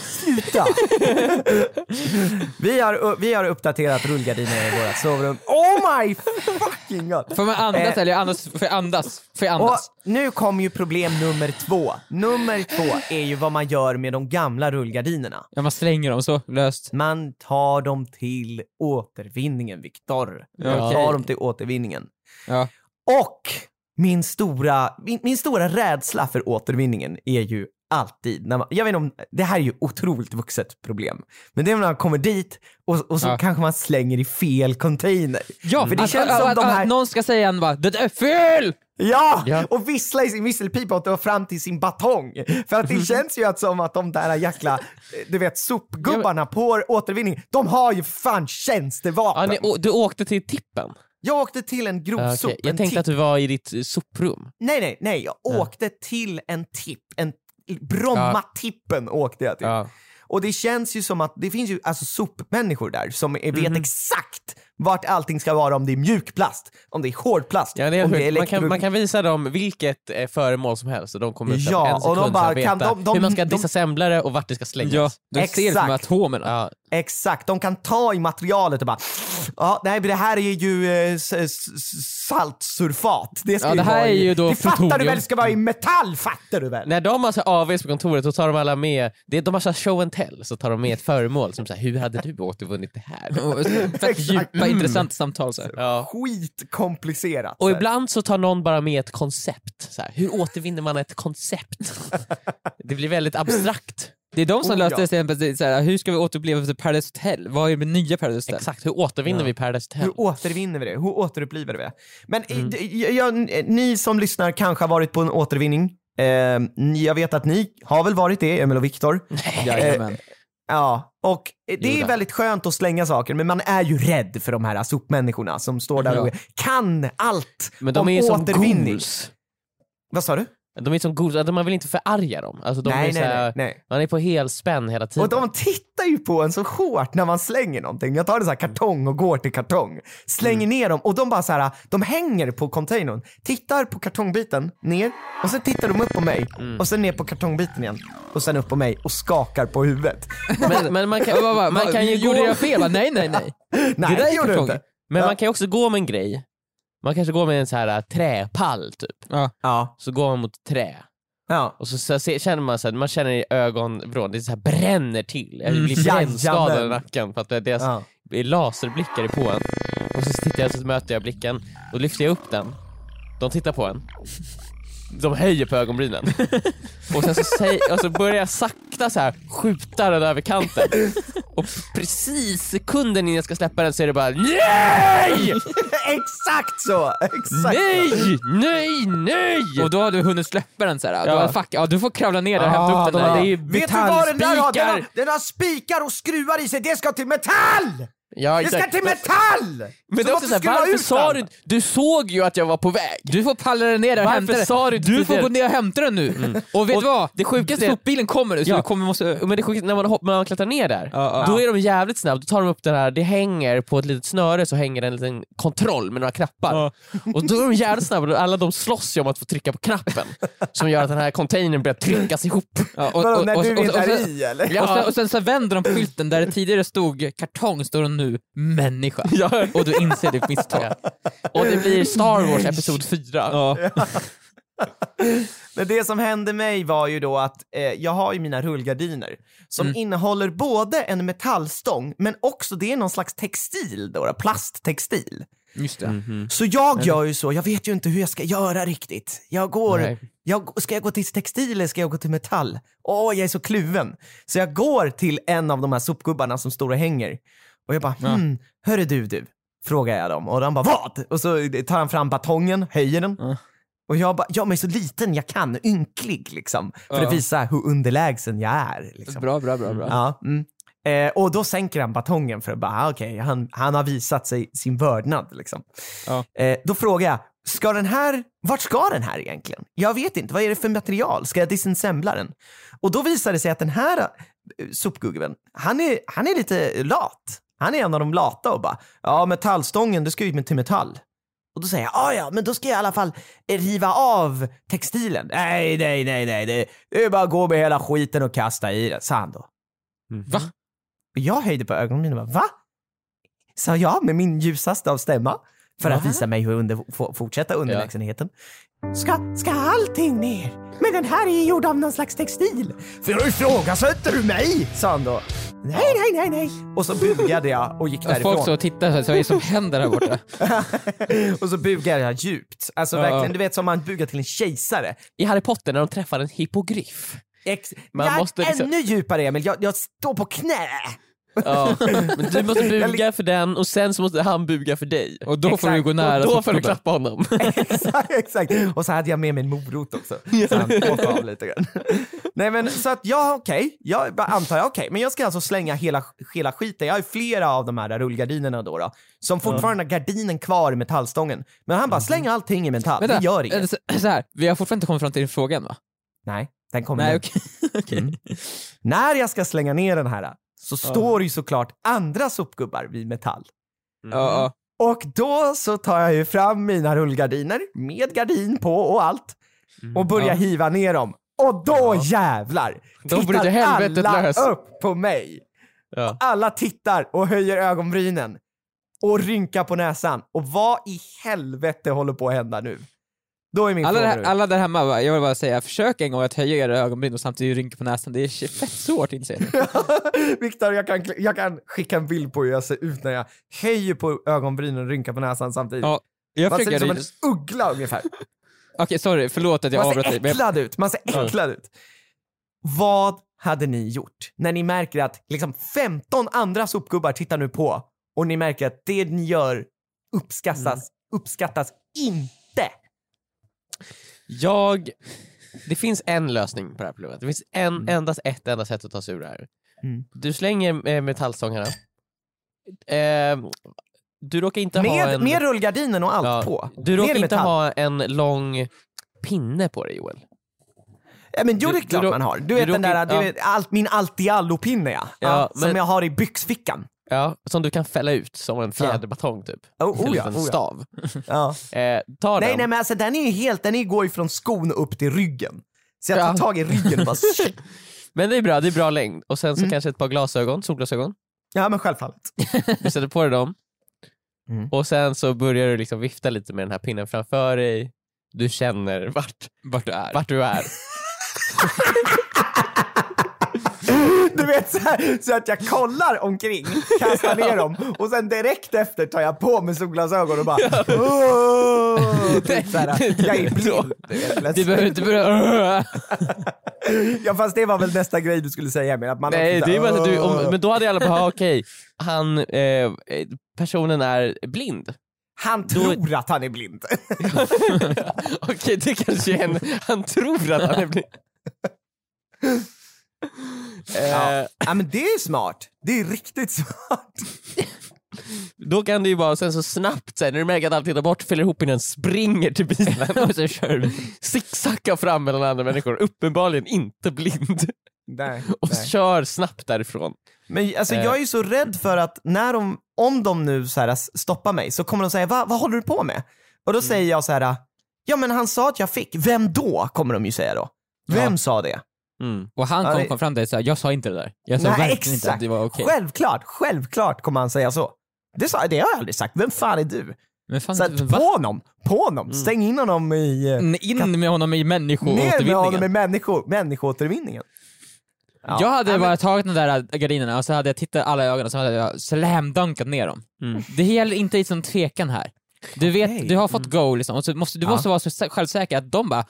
Sluta! vi, har, vi har uppdaterat rullgardinerna i vårt sovrum. Oh my fucking god! Får man andas Eh. eller andas, får jag andas? Får jag Och andas? nu kommer ju problem nummer två. Nummer två är ju vad man gör med de gamla rullgardinerna. Ja, man slänger dem så löst. Man tar dem till återvinningen, Viktor. Man Ja. tar dem till återvinningen. Ja. Och min stora, min, min stora rädsla för återvinningen är ju alltid, när man, jag vet inte om, det här är ju otroligt vuxet problem, men det är när man kommer dit och, och så Ja. kanske man slänger i fel container. Ja, för det att, känns att, som att, de här... att någon ska säga en bara “det är fel!” Ja! Ja. Och vissla i sin visselpipa och ta fram till sin batong. För att det känns ju att som att de där jäkla, du vet, sopgubbarna på återvinning, de har ju fan Ja, tjänstevapen. ni, å- du åkte till tippen? Jag åkte till en Ja, grovsop. okej. Jag en tänkte tipp. att du var i ditt soprum. Nej, nej, nej. Jag Ja. åkte till en tipp. En Bromma-tippen åkte jag till. Ja. Och det känns ju som att det finns ju alltså sopmänniskor där som vet Mhm. exakt vart allting ska vara, om det är mjukplast, om det är hårdplast, Ja, det är om det är man, kan, man kan visa dem vilket eh, föremål som helst och de kommer Ja, och de bara, veta kan de- de- hur man ska det och vart det ska slängas. Ja, de ser det som Exakt. atomerna. Ja, Exakt, de kan ta i materialet och bara Ja, nej det här är ju eh, s- s- saltsulfat. Det ska Ja, ju det här vara är ju då Det fattar du plutonium. väl, ska vara i metall, fattar du väl? När de har så AVs på kontoret så tar de alla med, det är, de har så här show and tell, så tar de med ett föremål som så här, hur hade du återvunnit det här? Fett djupa, intressanta samtal. Så här. Ja. Skitkomplicerat. Och ibland så tar någon bara med ett koncept. Så här, hur återvinner man ett koncept? det blir väldigt abstrakt. Det är de som Oh, löste ja. det exempel, så här, hur ska vi återuppleva efter Paradise Hotel? Vad är det med nya Paradise Hotel? Exakt, hur återvinner Ja. vi Paradise Hotel? Hur återvinner vi det? Hur återupplivar vi det? Men Mm. eh, d- jag, jag, ni som lyssnar kanske har varit på en återvinning. Eh, ni- jag vet att ni har väl varit det, Emil och Viktor. Jajamän. Ja, och eh, det Jo är väldigt skönt att slänga saker, men man är ju rädd för de här sopmänniskorna som står där Ja. och kan allt Men de om är ju som återvinning. ghouls. Vad sa du? De är som ghouls, alltså man vill inte förarga dem. Alltså de nej, är så nej. Man är på helspänn hela tiden. Och de tittar ju på en så hårt när man slänger någonting. Jag tar en sån här kartong och går till kartong, slänger Mm. ner dem och de bara så här, de hänger på containern, tittar på kartongbiten, ner och sen tittar de upp på mig Mm. och sen ner på kartongbiten igen och sen upp på mig och skakar på huvudet. men, men man kan, man kan ju gjorde gå... jag fel? Nej, nej, nej. Nej, det där är gjorde du inte. Men Ja. man kan ju också gå med en grej. Man kanske går med en så här äh, träpall typ. Ja. Ja, Så går man mot trä. ja. Och så, så se- känner man så här, man känner i ögonvrån, det så här bränner till. Jag Mm, blir brännskadad i jajamän. nacken för att det- deras ja. laserblickar är på en. Och så tittar jag så möter jag blicken, då lyfter jag upp den. De tittar på en. De höjer på ögonbrynen. Och sen så, säg, och så börjar jag sakta så här skjuta den över kanten. Och precis sekunden innan jag ska släppa den så är det bara NEJ! Exakt så! Exakt Nej! Nej! Nej! Och då har du hunnit släppa den så här. Då Ja. har, fuck, ja, du får kravla ner där och hämta Ah, upp den de- där. det är ju Vet du vad den där har? Den, har? den har spikar och skruvar i sig, det ska till metall! Ja, Det ska till metall! Men det Så är också såhär, skruva varför sa du Du såg ju att jag var på väg! Du får palla den ner och Varför hämta den. sa du Du får gå ner och hämta den nu. Och vet Och du vad? det sjukaste är- Sopbilen kommer nu så Ja. du kommer måste... Men det sjuka, när man, hopp, när man klättrar ner där, Ja, ja. då är de jävligt snabba, då tar de upp den här, det hänger på ett litet snöre så hänger det en liten kontroll med några knappar. Och då är de jävligt snabba, alla de slåss ju om att få trycka på knappen som gör att den här containern börjar tryckas ihop. Ja, och, Vadå, och, när och, du och, inte och, är sen- i eller? och, sen, och sen så vänder de på skylten där det tidigare stod kartong, står det nu människa. Ja. Och du inser ditt misstag. Och det blir Star Wars Episod 4. Ja. Men det som hände mig var ju då att eh, jag har ju mina rullgardiner som Mm. innehåller både en metallstång men också det är någon slags textil då, plasttextil. Just det. Mhm. Så jag gör ju så, jag vet ju inte hur jag ska göra riktigt. Jag går, Nej. jag, ska jag gå till textil eller ska jag gå till metall? Åh, jag är så kluven. Så jag går till en av de här sopgubbarna som står och hänger. Och jag bara, hmm, hörru du du, frågar jag dem. Och de bara, vad? Och så tar han fram batongen, höjer den. Ja. Och jag bara, jag är så liten jag kan, ynklig liksom. För Ja. att visa hur underlägsen jag är. Liksom. Bra, bra, bra. bra. Ja, mm. eh, och då sänker han batongen för att bara, ah, okej, han, han har visat sig sin vördnad liksom. Eh, då frågar jag, ska den här, vart ska den här egentligen? Jag vet inte, vad är det för material? Ska jag disassembla den? Och då visar det sig att den här eh, sopgubben, han är, han är lite lat. Han är en av de lata och bara, ja metallstången, det ska ju till metall. Och då säger jag, ah, ja men då ska jag i alla fall riva av textilen. Nej, nej, nej, nej, det, det är bara att gå med hela skiten och kasta i den, sa han då. Va? Och jag höjde på ögonbrynen och bara, va? Sa jag med min ljusaste av stämma. För att Va? visa mig hur under, fortsätta underlägsenheten. Ska, ska allting ner? Men den här är ju gjord av någon slags textil. För ifrågasätter du mig? Sa han då. Nej, nej, nej, nej. Och så bugade jag och gick Och folk därifrån. så tittar så vad är det som händer här borta? och så bugade jag djupt. Alltså Ja. verkligen, du vet som man bugar till en kejsare. I Harry Potter när de träffar en hippogriff. Ex- Man jag, måste liksom- Ännu djupare Emil, jag, jag står på knä. Ja. Men du måste buga Jag för den och sen så måste han buga för dig. Och då får du gå nära och då får du klappa honom. exakt, exakt. Och så hade jag med mig en morot också. Så han åt av lite grann. Nej men så att ja okej, jag bara antar jag okej, men jag ska alltså slänga hela, hela skiten. Jag har ju flera av de här rullgardinerna då, då som fortfarande har gardinen kvar i metallstången. Men han bara släng allting i metall, Vänta, det gör inget. så, här, vi har fortfarande inte kommit fram till din fråga än va? Nej, den kommer Nej okej. Okej. Mm. När jag ska slänga ner den här så står ju såklart andra sopgubbar vid metall. Ja, ja. Och då så tar jag ju fram mina rullgardiner med gardin på och allt och börjar Ja. hiva ner dem. Och då jävlar Då tittar alla lös. upp på mig. Ja. Alla tittar och höjer ögonbrynen och rynkar på näsan. Och vad i helvete håller på att hända nu? Då är min Alla, fråga där, nu. alla där hemma, jag vill bara säga, försök en gång att höja era ögonbryn och samtidigt rynka på näsan. Det är fett svårt inser jag. Viktor, jag kan, jag kan skicka en bild på hur jag ser ut när jag höjer på ögonbrynen och rynkar på näsan samtidigt. Ja, jag Man ser ut som en uggla ungefär. Okej, sorry, förlåt att jag Man avbröt ser dig. men jag- äcklad ut, man ser äcklad ut. Vad hade ni gjort när ni märker att liksom 15 andra sopgubbar tittar nu på och ni märker att det ni gör uppskattas, Mm. uppskattas inte? Jag... Det finns en lösning på det här problemet. Det finns en, Mm. endast ett enda sätt att ta sig ur det här. Mm. Du slänger eh, metallstångarna. Eh, du råkar inte ha Med, en... med rullgardinen och allt Ja, på. Du råkar i inte ha en lång pinne på dig Joel. Ja, men jo, Du- det är klart du man har. Du du vet den råkar- där, du ja. vet, allt, min allt-i-allo-pinne ja. ja, Ja, Som men- jag har i byxfickan. Ja, som du kan fälla ut som en fjäderbatong typ. Oh, oh, Eller ja, en oh, stav. Ja. Eh, ta Nej, den. nej men alltså den är ju helt, den är, går ju från skon upp till ryggen. Så jag tar Ja. tag i ryggen och bara Men det är bra, det är bra längd. Och sen så Mm. kanske ett par glasögon, solglasögon. Ja men självfallet. Du sätter på dig dem. Mm. Och sen så börjar du liksom vifta lite med den här pinnen framför dig. Du känner vart, Vart du är. vart du är. Vet så, här, så att jag kollar omkring, kastar ner dem och sen direkt efter tar jag på mig solglasögon och bara Åh! typ så här, Jag är blind. du behöver inte börja... Ja fast det var väl nästa grej du skulle säga med att man Nej, också det bara att du, om, men då hade alla bara, okej, han, eh, personen är blind. Han tror att han är blind. Okej, det kanske är en, han tror att han är blind. ja. Eh, ja men det är smart. Det är riktigt smart. då kan du ju bara sen så snabbt sen när du märker att allt tittar bort, fäller ihop innan springer till bilen och så kör du zigzacka fram mellan andra människor, uppenbarligen inte blind. Nej, Och nej. kör snabbt därifrån. Men alltså, Eh. jag är ju så rädd för att när de, om de nu så här, stoppar mig så kommer de säga Va, vad håller du på med? Och då Mm. säger jag så här, ja men han sa att jag fick, vem då? Kommer de ju säga då. Vem Ja. sa det? Mm. Och han Ja, kom, det- kom fram till dig och sa, jag sa inte det där. Jag sa Nej verkligen inte att exakt, det var okej. självklart, självklart kommer han säga så. Det, sa, det har jag aldrig sagt, vem fan är du? Men fan, Så att, va? på honom, på honom, Mm. stäng in honom i, eh, In med honom i ner med honom i människoåtervinningen. människor, människoåtervinningen. Ja. Jag hade bara tagit de där gardinerna och så hade jag tittat alla i ögonen och så hade jag slamdunkat ner dem. Mm. Det gäller inte i sån tvekan här. Du vet, Okej. du har fått go liksom, och så måste, du Ja. måste vara så sä- självsäker att de bara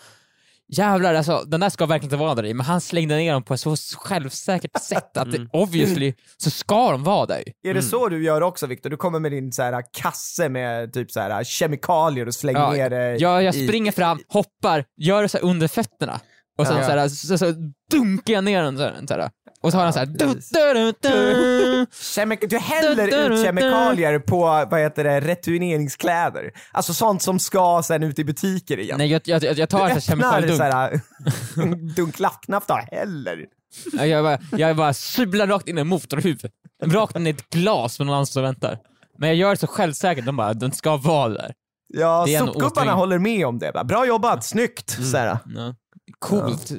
Jävlar alltså, den där ska verkligen inte vara där i, men han slängde ner dem på ett så självsäkert sätt att det, obviously så ska de vara där. Är det så du gör också Viktor? Du kommer med din så här, kasse med typ så här, kemikalier och slänger Ja, ner det jag, jag i- springer fram, hoppar, gör det så här under fötterna och sen Ja. så, här, så, så dunkar jag ner den så här, så här. Och så har han så här, du, du, du. Kemik- du häller ut kemikalier på, vad heter det, returneringskläder. Alltså sånt som ska sen ut i butiker igen. Nej jag, jag, jag, tar du här öppnar kemikaliedunk, såhär, en dunk lappknapp då, häller. Ja, jag bara, jag bara sublar rakt in i motorhuvudet. Rakt in i ett glas med någon annan som väntar. Men jag gör det så självsäkert, de bara, den ska vara där. Ja, sopgubbarna håller med om det. Bra jobbat, snyggt! Mm. Så här. Ja. Coolt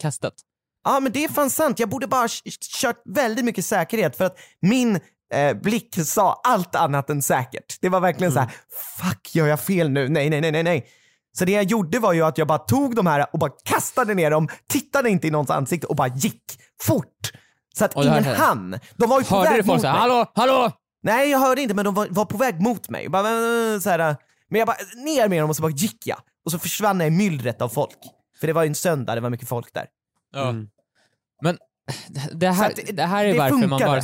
kastat. Ja men det är fan sant, jag borde bara kört väldigt mycket säkerhet för att min eh, blick sa allt annat än säkert. Det var verkligen så här: fuck gör jag fel nu? Nej, nej, nej, nej, nej. Så det jag gjorde var ju att jag bara tog de här och bara kastade ner dem, tittade inte i någons ansikte och bara gick fort. Så att ingen hann. De var ju på Hörde väg du folk mot säga mig. hallå, hallå? Nej jag hörde inte men de var, var på väg mot mig. Bara, så här, men jag bara ner med dem och så bara gick jag. Och så försvann jag i myllret av folk. För det var ju en söndag, det var mycket folk där. Ja. Mm. Men det här, det- det här är det varför man bara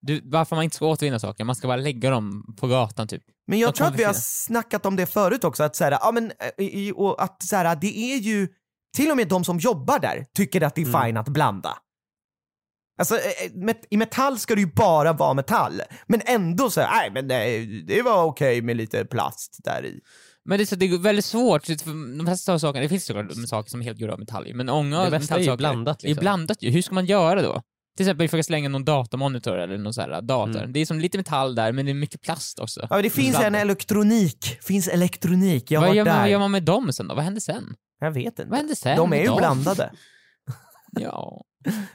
du, varför man inte ska återvinna saker, man ska bara lägga dem på gatan typ. Men jag tror att vi har snackat om det förut också, att, så här, ja, men, eh, och att så här, det är ju, till och med de som jobbar där tycker att det är Mm. fine att blanda. Alltså eh, met, i metall ska det ju bara vara metall, men ändå så nej men det, det var okej med lite plast där i. Men det är, så, det är väldigt svårt, de flesta saker, det finns såklart saker som är helt gjorda av metall men många Det mesta är ju blandat, är liksom. blandat ju. Hur ska man göra då? Till exempel ifall jag slänger någon datamonitor eller någon sån här dator. Mm. Det är som lite metall där, men det är mycket plast också. Ja, men det finns en Blandat. elektronik, finns elektronik, jag har Vad gör, man, där. vad gör man med dem sen då? Vad händer sen? Jag vet inte. Vad händer sen De är ju dem? blandade. Ja.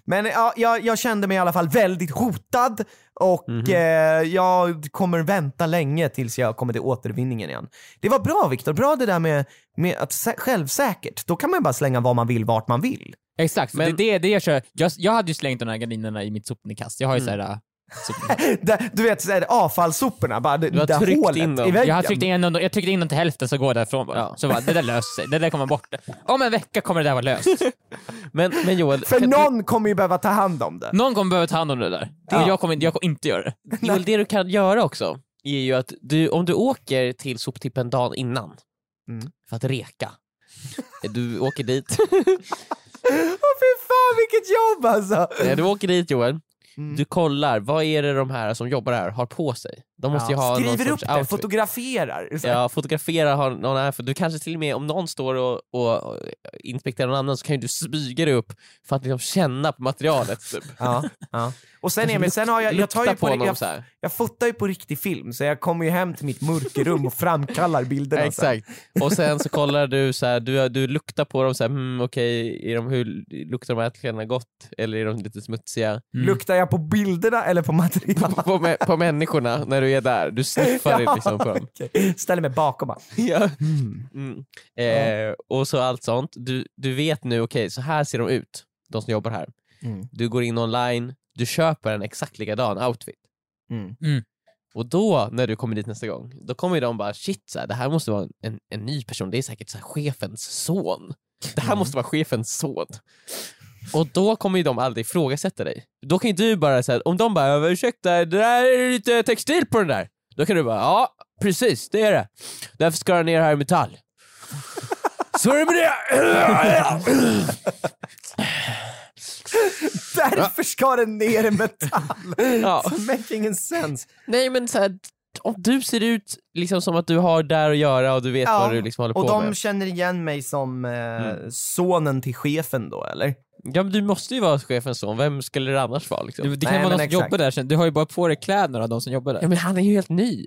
Men ja, jag, jag kände mig i alla fall väldigt hotad och Mhm. eh, jag kommer vänta länge tills jag kommer till återvinningen igen. Det var bra Viktor, bra det där med, med att sä- självsäkert. Då kan man bara slänga vad man vill vart man vill. Exakt, Men- det är det, det jag kör. Jag, jag hade ju slängt de här gardinerna i mitt sopnedkast. Jag har ju Mm. såhär... du vet så här, avfallssoporna, bara det Du har där tryckt hålet in dem. i väggen. Jag, har tryckt in dem, jag tryckte in dem till hälften så går jag därifrån bara. Ja. Så bara, det där löser sig, det där kommer bort. Om en vecka kommer det där vara löst. Men, men Joel, För kan du- någon kommer ju behöva ta hand om det. Någon kommer behöva ta hand om det där. Ja. Och jag kommer, jag kommer inte göra det. Joel, det du kan göra också är ju att du, om du åker till soptippen dagen innan Mm. för att reka. Du åker dit. Åh fy fan vilket jobb alltså! Du åker dit Joel. Mm. Du kollar, vad är det de här som jobbar här har på sig? De måste ju ha Skriver upp det, outfit. fotograferar. Här. Ja, fotografera, har någon här, för du kanske till och med om någon står och, och inspekterar någon annan så kan ju du smyga dig upp för att liksom känna på materialet. Typ. Ja, ja. Och sen Emil, sen har jag, jag tar ju på, på jag, här. jag fotar ju på riktig film så jag kommer ju hem till mitt mörkerrum och framkallar bilderna Ja, exakt. Och sen så kollar du så här, du, du luktar på dem så här, hmm, okej, är de, hur luktar de här kläderna gott eller är de lite smutsiga? Mm. Luktar jag på bilderna eller på materialet? På, på, på människorna när du är där, du sniffar liksom på dem. okej. Ställer mig bakom bara. Ja. Mm. Eh, och så allt sånt. Du, du vet nu, okej, så här ser de ut, de som jobbar här. Mm. Du går in online, du köper en exakt likadan outfit. Mm. Och då, när du kommer dit nästa gång, då kommer ju de bara shit, så här, det här måste vara en, en ny person, det är säkert så här, chefens son. Det här måste vara chefens son. Och då kommer ju de aldrig ifrågasätta dig. Då kan ju du bara säga, om de bara ursäkta, det där är lite textil på den där. Då kan du bara, ja precis det är det. Därför ska den ner här i metall. Så är det med det! Därför ska den ner i metall. Ja. Making sense. Nej men så här, om du ser ut liksom som att du har där att göra och du vet vad du liksom håller och på de med. känner igen mig som eh, Mm. sonen till chefen då eller? Ja men du måste ju vara chefens son, vem skulle det annars vara liksom? Det, det kan Nej, vara någon som exakt. jobbar där sen. Du har ju bara på dig kläderna av de som jobbar där. Ja men han är ju helt ny.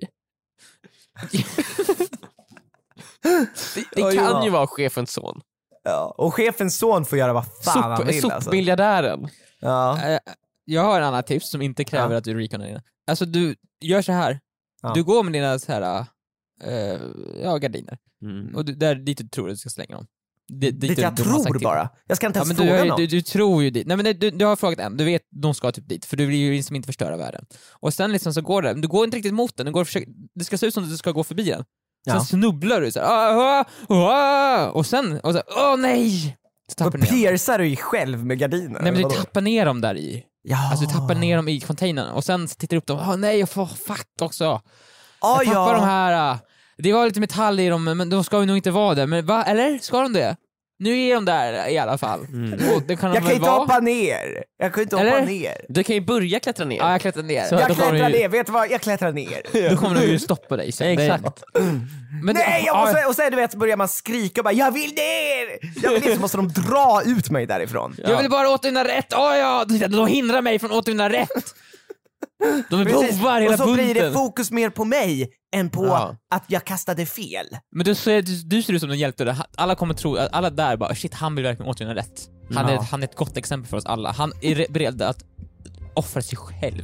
det det kan ja. ju vara chefens son. Ja. Och chefens son får göra vad fan han Sop, vill alltså. Sopmiljardären. Ja. Eh, Jag har en annan tips som inte kräver Ja. att du reconar dina. Alltså du gör så här. Ja. du går med dina så här, eh, ja, gardiner, Mm. och du, där dit du tror att du ska slänga dem. D- dit Dit du- jag tror bara. Jag ska inte Ja, ens men du, fråga har, någon. du, du tror ju dit. Nej men det- du, du har frågat en, du vet de ska typ dit, för du vill ju liksom inte förstöra världen. Och sen liksom så går det, men du går inte riktigt mot den, du går och försöker, det ska se ut som att du ska gå förbi den. Sen Ja. snubblar du såhär, ah, ah, ah, och sen, och så, åh nej! Så Då tappar du dem. piercar du ju själv med gardiner. Nej men du tappar ner dem där i. Ja. Alltså du tappar ner dem i containern och sen tittar du upp dem, åh nej jag får fatt också. Ah, Jag tappar ja. de här, det var lite metall i dem men de ska ju nog inte vara där, men va, eller? Ska de det? Nu är de där i alla fall. Och det kan de Jag kan inte vara? hoppa ner. Jag kan inte hoppa Eller? ner. Du kan ju börja klättra ner. Ja jag klättrar ner. Så- Då Jag kommer de klättrar ju- ner, vet du vad? Jag klättrar ner. Då kommer de ju stoppa dig sen. Exakt. Men Nej, jag ja, måste, och sen du vet, börjar man skrika och bara “Jag vill ner!” Jag vill ner så måste de dra ut mig därifrån. Jag vill bara återvinna rätt, åh ja! De hindrar mig från att återvinna rätt! De är Precis. bovar hela Och så blir det bunten. fokus mer på mig än på Ja. att jag kastade fel. Men du, ser- du, du ser ut som en hjälte, där. alla kommer tro, alla där bara shit han vill verkligen återvinna rätt. Han, är, Ja. han är ett gott exempel för oss alla. Han är re- beredd att offra sig själv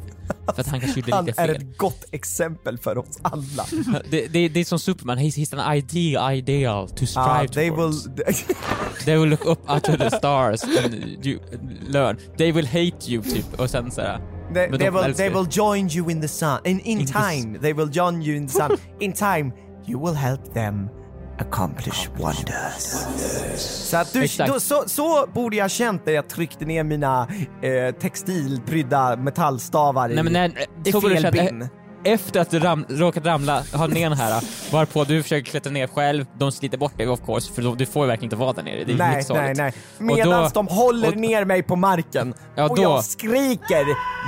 för att han kanske gjorde Han lite är fel. ett gott exempel för oss alla. Det, det, det är som Superman, he's, he's an idea, ideal to strive Ja, they towards. will... They will look up to the stars and you learn. They will hate you typ och sen såhär. They, Men they, will, they will join you in the sun. In, in, time, they will join you in the sun. In time, you will help them accomplish wonders. Så, att du, Exakt. då, så, så borde jag känt när jag tryckte ner mina eh, textilprydda metallstavar i, Nej men när, i så borde du fel känna- bin. Efter att du ram, råkat ramla, ha ner den här, varpå du försöker klättra ner själv, de sliter bort dig of course, för du får ju verkligen inte vara där nere, det är Nej, nej, nej. Medan de håller och- ner mig på marken Ja, och då- jag skriker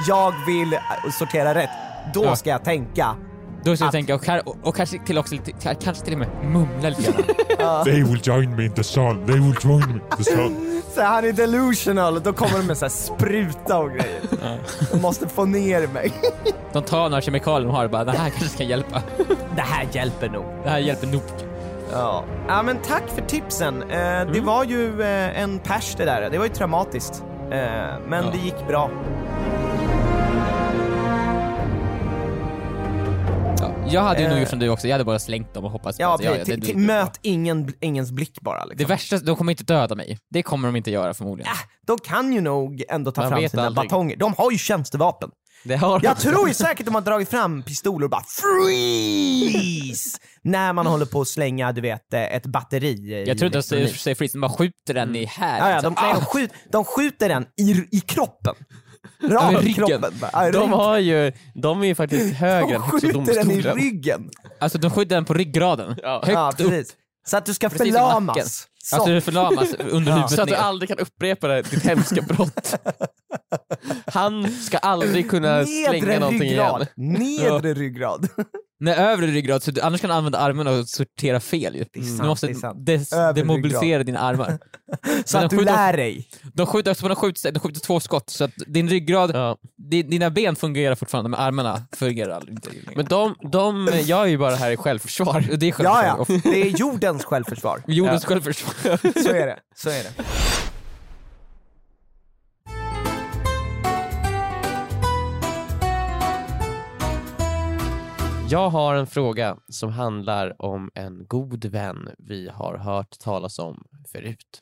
jag vill äh, sortera rätt. Då ska jag tänka. Då ska du Att- tänka, och, och, och kanske till också lite, ka- kanske till och med mumla lite grann. They will join me in the sun. They will join me in the sun. Så han är delusional, då kommer de med så här spruta och grejer. De måste få ner mig. De tar några kemikalier de har och bara, det här kanske kan hjälpa. Det här hjälper nog. Det här hjälper nog. Ja. ja men tack för tipsen. Eh, Det var ju eh, en pers det där, det var ju traumatiskt. Eh, men Ja. det gick bra. Ja, jag hade ju nog Eh. gjort som du också, jag hade bara slängt dem och hoppats på Ja, att precis. det, T- det, t- möt ingen, ingens blick bara. det Liksom. värsta, de kommer inte döda mig. Det kommer de inte göra förmodligen. Ah, de kan ju nog ändå ta Man fram vet sina aldrig. batonger. De har ju tjänstevapen. Det har Jag tror ju säkert de har dragit fram pistoler och bara freeze! När man håller på att slänga, du vet, eh, ett batteri i Jag tror inte att de säger freeze, de bara skjuter den i här. Ja, ja, de, liksom. nej, de, skjut, de skjuter den i, i kroppen. Rakt i ryggen. kroppen. Ja, De har ju, de är ju faktiskt högre än de Högsta skjuter den i domstolen. ryggen. Alltså de skjuter den på ryggraden. Ja. Högt Ja, upp. precis. Så att du ska Precis i nacken. förlamas. Så. Alltså du förlamas under Ja. huvudet Så att du ner. aldrig kan upprepa det, ditt hemska brott. Han ska aldrig kunna slänga Nedre någonting ryggrad. igen. Nedre ryggrad. Nej, övre ryggrad, så du, annars kan du använda armarna och sortera fel ju. är sant, du måste det är sant. des, demobilisera dina armar. Så att de du skjuter- lär dig. De skjuter också, de skjuter, de skjuter två skott, så att din ryggrad, Ja. di, dina ben fungerar fortfarande, men armarna fungerar aldrig. Men de, de gör ju bara det här i självförsvar. det är Ja, självförsvar. ja. Det är jordens självförsvar. Jordens Ja. självförsvar. Så är det. Så är det. Jag har en fråga som handlar om en god vän vi har hört talas om förut.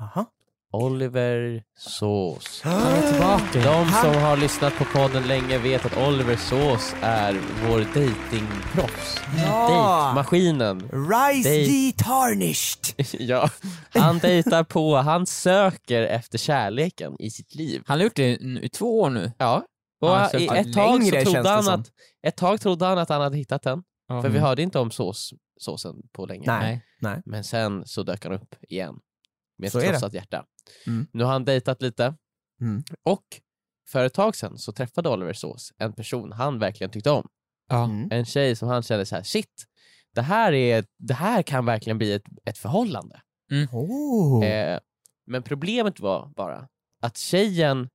Aha. Oliver Sås. Han är tillbaka. De som har lyssnat på podden länge vet att Oliver Sås är vår datingproffs. Ja. Dejtmaskinen. Rise Dej- ye tarnished. ja. Han dejtar på, han söker efter kärleken i sitt liv. Han har gjort det nu- i två år nu. Ja. Och i ett, tag så trodde han som. att, ett tag trodde han att han hade hittat den, för vi Mm. hörde inte om sås, såsen på länge. Nej. Nej. Men sen så dök han upp igen med Så ett är det. krossat hjärta. Mm. Nu har han dejtat lite Mm. och för ett tag sedan så träffade Oliver Sås en person han verkligen tyckte om. Ja. Mm. En tjej som han kände så här: shit, det här, är, det här kan verkligen bli ett, ett förhållande. Oh. Eh, men problemet var bara att tjejen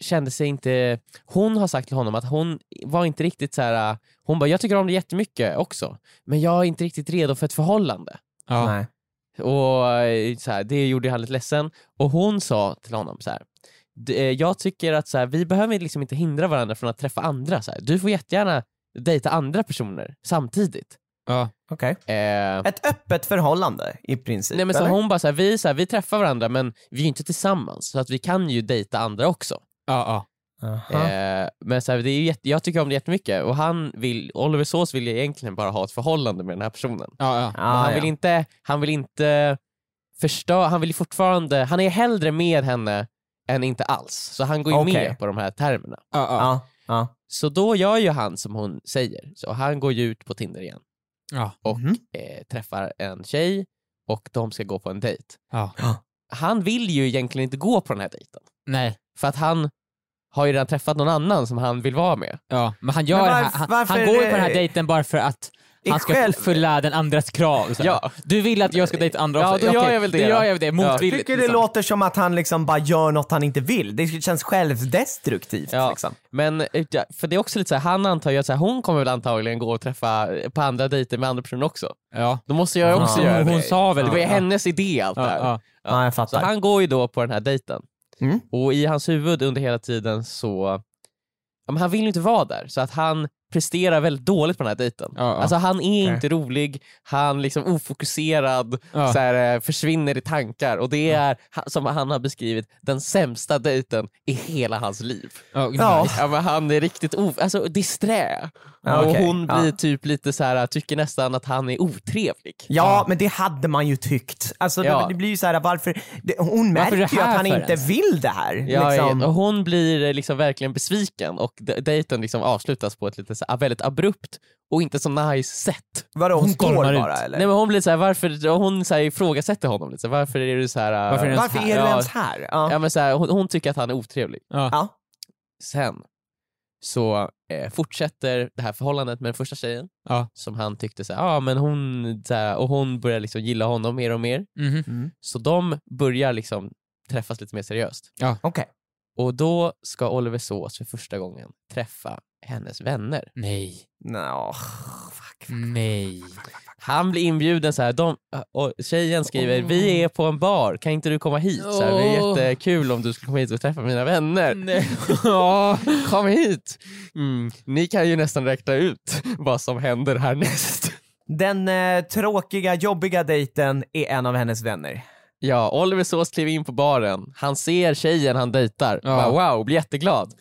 kände sig inte, hon har sagt till honom att hon var inte riktigt så här. äh, hon bara jag tycker om det jättemycket också, men jag är inte riktigt redo för ett förhållande. Ja. Nej. Och eh, så här, Det gjorde han lite ledsen. Och hon sa till honom så här. "D- eh, jag tycker att så här, vi behöver liksom inte hindra varandra från att träffa andra. Så här. Du får jättegärna dejta andra personer samtidigt. Ja. Okej. Eh, Ett öppet förhållande i princip. nej, men så eller? hon bara så här, vi, så här, vi träffar varandra men vi är inte tillsammans så att vi kan ju dejta andra också. Ja, ja. Eh, men så här, det är jätte, jag tycker om det jättemycket och han vill, Oliver Sås vill ju egentligen bara ha ett förhållande med den här personen. ja, ja. Men han, Ah, vill inte, han vill inte förstöra, han vill fortfarande, han är hellre med henne än inte alls. Så han går ju Okej. med på de här termerna. Så då gör ju han som hon säger. Så han går ju ut på Tinder igen ja. och Mhm. eh, träffar en tjej och de ska gå på en dejt. ja. Han vill ju egentligen inte gå på den här dejten. Nej. För att han har ju redan träffat någon annan som han vill vara med. Ja. Men han, gör, Men var- han, han, han går ju på den här dejten bara för att Han ska själv... uppfylla den andras krav. Så. Ja. Du vill att jag ska dejta andra Ja, också? då gör jag väl det Då gör jag väl det, motvilligt. tycker det liksom. låter som att han liksom bara gör något han inte vill. Det känns självdestruktivt. Ja, Liksom. men ja, för det är också lite så här, han antar ju att så här, hon kommer väl antagligen gå och träffa på andra dejter med andra personer också. Ja. Då måste jag också Ja. göra Hon det. sa väl det var ju ja. hennes idé allt det Ja, här. ja. Ja, jag Så fattar. han går ju då på den här dejten. Mm. Och i hans huvud under hela tiden så, ja, men han vill ju inte vara där så att han presterar väldigt dåligt på den här dejten. Ja, ja. Alltså han är Okej. inte rolig, han liksom ofokuserad, Ja. så här, eh, försvinner i tankar och det är, som han har beskrivit, den sämsta dejten i hela hans liv. Ja, Ja. men han är riktigt o- alltså, disträ. Ja, och okej. hon blir Ja. typ lite så här, tycker nästan att han är otrevlig. Ja, men det hade man ju tyckt. Alltså, Ja. det, det blir ju så här, varför... Det, hon Varför märker ju att han inte ens? vill det här. Ja, liksom. och hon blir eh, liksom verkligen besviken och de- dejten liksom avslutas på ett lite så här, väldigt abrupt och inte så nice sätt. Vadå, hon, Hon stormar ut. bara eller? Nej men hon blir så här, varför, hon så här, ifrågasätter honom lite, så här, varför är du så här, Varför är du Varför är du ens här? Ja. Ja, men så här, hon, hon tycker att han är otrevlig. Ja. Ja. Sen så eh, fortsätter det här förhållandet med den första tjejen Ja. som han tyckte så här, ja men hon, så här, och hon börjar liksom gilla honom mer och mer. Mhm. Mm. Så de börjar liksom träffas lite mer seriöst. Okej. Och då ska Oliver Sås för första gången träffa hennes vänner. Nej. Nå, fuck. Nej. Han blir inbjuden så här, de, och tjejen skriver vi är på en bar, kan inte du komma hit? Så här, det är jättekul om du skulle komma hit och träffa mina vänner. Nej. Ja. Kom hit! Mm. Ni kan ju nästan räkna ut vad som händer härnäst. Den eh, tråkiga, jobbiga dejten är en av hennes vänner. Ja, Oliver Sås kliver in på baren, han ser tjejen han dejtar, Ja. bara, wow, blir jätteglad.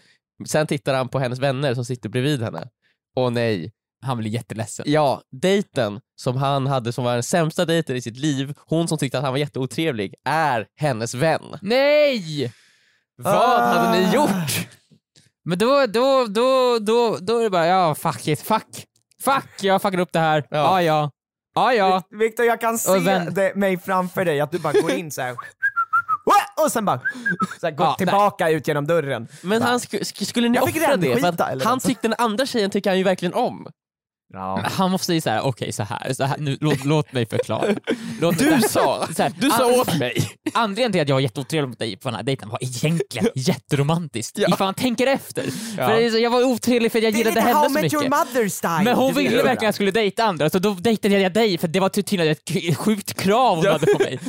Sen tittar han på hennes vänner som sitter bredvid henne. Åh nej, Han blir jätteledsen. Ja, dejten som han hade som var den sämsta dejten i sitt liv, hon som tyckte att han var jätteotrevlig, är hennes vän. Nej! Vad Ah. hade ni gjort? Men då, då, då, då, då är det bara, ja fuck it, fuck. Fuck, jag fuckade upp det här. Ja, ja. Ja, ja. Viktor, jag kan se det, mig framför dig, att du bara går in så här. Och sen bara så här, går Ja, tillbaka ut genom dörren. Men han sk sk skulle ni Jag offra det? Eller han tyckte den andra tjejen tycker han ju verkligen om. Ja. Han måste säga såhär, okej så här, så här nu, låt, låt mig förklara. Låt Du mig, sa, här, du sa an- åt mig. Anledningen till att jag var jätteotrevlig mot dig på den här dejten var egentligen jätteromantiskt. Ja. Ifall man tänker efter. Ja. För jag var otrevlig för att jag Det gillade henne så Met Your mycket. Mother style. Men hon ville verkligen att jag skulle dejta andra, så då dejtade jag dig för det var tydligen ett sjukt krav hon hade på mig.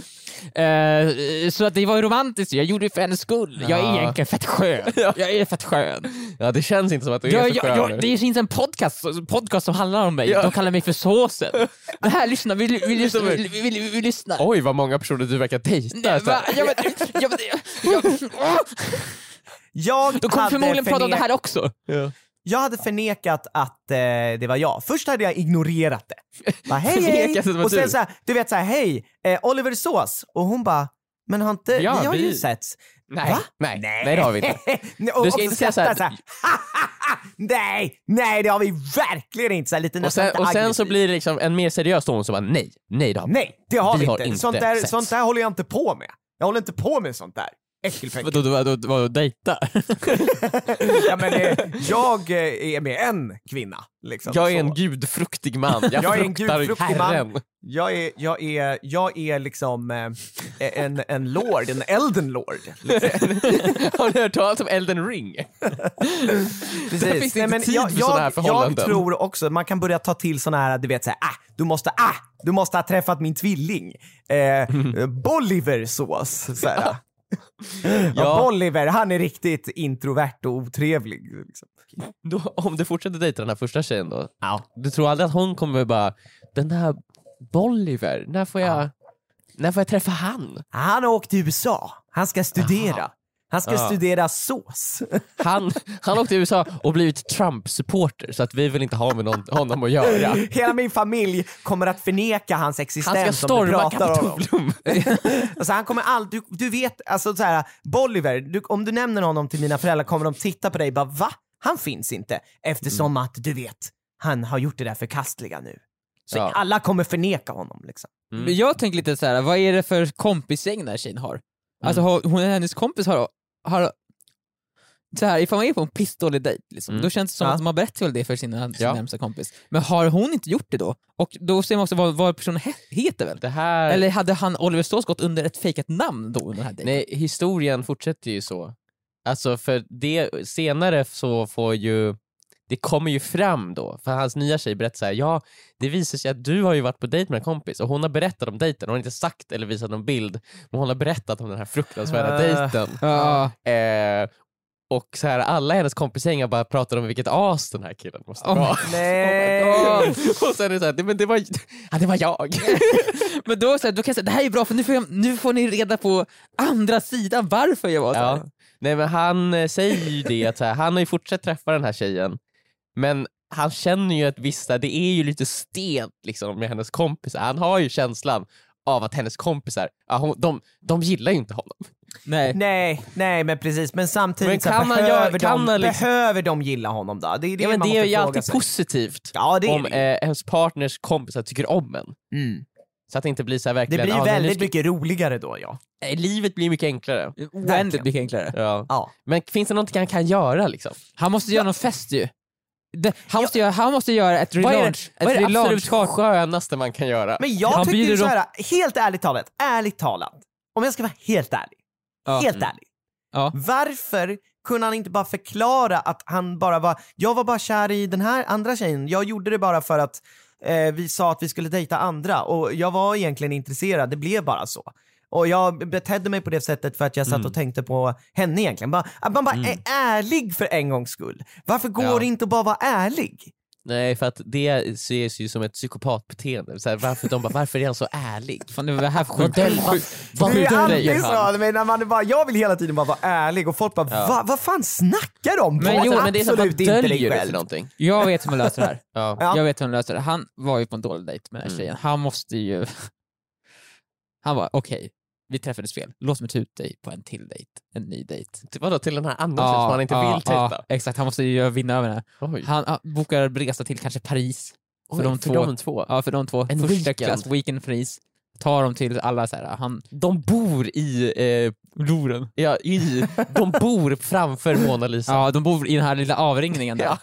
Eh, så att det var ju romantiskt, jag gjorde det för hennes skull. Jag är Ja. egentligen fett skön. Jag är fett skön. Ja det känns inte som att du är Jag, så jag, skön jag, det finns en podcast, podcast som handlar om mig, Ja. de kallar mig för såsen. Det här, lyssna, vi, vi, vi, vi, vi, vi, vi lyssnar. Oj vad många personer du verkar dejta. Nej, så här. va? Ja, men, ja, men, jag, åh! Jag de kommer förmodligen prata om det här också. Ja. Jag hade förnekat att eh, det var jag. Först hade jag ignorerat det. Bara, hej hej! Och sen så här, du vet såhär, hej, eh, Oliver Sås. Och hon bara, men har inte, Ja, vi har ju setts. Nej, Va? nej, nej det har vi inte. Och, Du ska och inte så säga så här- så här, nej, nej det har vi verkligen inte. Så här, lite Och sen, och sen så blir det liksom en mer seriös ton som bara nej, nej det har vi Nej, det har Vi vi, har inte. inte Sånt, där, sånt där håller jag inte på med. Jag håller inte på med sånt där. Äckelpäckel. Vadå, vadå, vadå, dejta? ja, men, eh, jag eh, är med en kvinna. Liksom, Jag är så. en gudfruktig man, jag, Jag är en gudfruktig man. Herren. Jag är, jag är, jag är liksom eh, en, en lord, en elden lord. Har ni hört talas om Elden ring? Där finns det inte tid jag, för såna här förhållanden. jag tror också man kan börja ta till såna här, du vet såhär, ah, du måste, ah, du måste ha träffat min tvilling. Eh. Så här. ja. Ja. Boliver, han är riktigt introvert och otrevlig. Liksom. Då, om du fortsätter dejta den här första tjejen då, Ja. du tror aldrig att hon kommer bara, den här Boliver, när får jag, när får jag träffa han? Han har åkt till USA, han ska studera. Han ska Ja. studera sås. Han, han åkte till USA och blivit Trump-supporter så att vi vill inte ha med någon, honom att göra. Hela min familj kommer att förneka hans existens Han ska om du storma pratar om honom. Kapitolium. Alltså han kommer aldrig, du, du vet, alltså så här, Bolivar, du, om du nämner honom till mina föräldrar kommer de titta på dig och bara va? Han finns inte. Eftersom Mm. att du vet, han har gjort det där förkastliga nu. Så Ja. alla kommer förneka honom liksom. Mm. Jag tänker lite så här, vad är det för kompisgäng den här tjejen har? Alltså Mm. har- hon, hennes kompis har, har så här, ifall man är på en pissdålig dejt, liksom, Mm. då känns det som Ja. att man berättar väl det för sina, sin Ja. närmsta kompis. Men har hon inte gjort det då? Och då ser man också vad, vad personen he- heter väl? Här... Eller hade han Oliver Stås gått under ett fejkat namn då under den här dejten? Nej, historien fortsätter ju så. Alltså för det, senare så får ju, det kommer ju fram då, för hans nya tjej berättar såhär, ja det visar sig att du har ju varit på dejt med en kompis och hon har berättat om dejten, hon har inte sagt eller visat någon bild, men hon har berättat om den här fruktansvärda Äh. dejten. Ja. Eh, och så här, alla hennes kompisgängar bara pratar om vilket as den här killen måste Oh vara. Nej! och sen är det såhär, men det var, ja, det var jag. Men då, så här, då kan jag säga det här är bra för nu får, jag, nu får ni reda på andra sidan varför jag var så här. Ja. Nej men han eh, säger ju det att så här, han har ju fortsatt träffa den här tjejen men han känner ju att vissa, det är ju lite stelt liksom med hennes kompisar. Han har ju känslan av att hennes kompisar, ja, hon, de, de gillar ju inte honom. Nej. Nej, nej men precis, men samtidigt Men så kan han behöver, göra- kan de, liksom- behöver de gilla honom då? Det är det Ja, men man det är ju alltid sig. positivt Ja, det är om eh, ens partners kompisar tycker om en. Mm. Så att det inte blir så här Det verkligen, blir väldigt ska- mycket roligare då ja. eh, livet blir mycket enklare. Oändligt mycket enklare. Ja. ja. Men finns det någonting han kan göra liksom? Han måste göra någon fest ju. Det, han, måste göra, han måste göra ett Vad är det, relaunch. vad är det relaunch absolut skönaste man kan göra? Men jag Han tycker bjuder ju så dem- här, helt ärligt talat, ärligt talat, om jag ska vara helt ärlig, Ja. helt Mm. ärlig. Ja. Varför kunde han inte bara förklara att han bara var, jag var bara kär i den här andra tjejen, jag gjorde det bara för att eh, vi sa att vi skulle dejta andra och jag var egentligen intresserad, det blev bara så. Och jag betedde mig på det sättet för att jag satt Mm. och tänkte på henne egentligen. Bara, att man bara är ärlig för en gångs skull. Varför går Ja. det inte att bara vara ärlig? Nej, för att det ses ju som ett psykopatbeteende. Så här, varför, de bara, varför är han så ärlig? Fan, det var här sjukt. vad, Det är alltid så, men när man bara, jag vill hela tiden bara vara ärlig och folk bara Ja. Va, vad fan snackar de? Men På jo, men det är så att man absolut inte dig döljer det någonting. Jag vet hur man löser det här. Ja. Ja. Jag vet hur han löser det. Han var ju på en dålig dejt med den här Mm. tjejen. Han måste ju... Han var okej, vi träffades fel. Låt mig ta ut dig på en till dejt. En ny dejt. Till, vadå, till den här andra tjejen som han inte vill tejta? ja, exakt, han måste ju vinna över henne. Oj. Han ah, bokar resa till kanske Paris. Oj, för de för två. de två. Ja, för de två. En Första weekend. klass, weekend Paris. Tar dem till alla så här, han... De bor i... Eh, Loren. ja, i... De bor framför Mona Lisa. Ja, de bor i den här lilla avringningen där. Ja.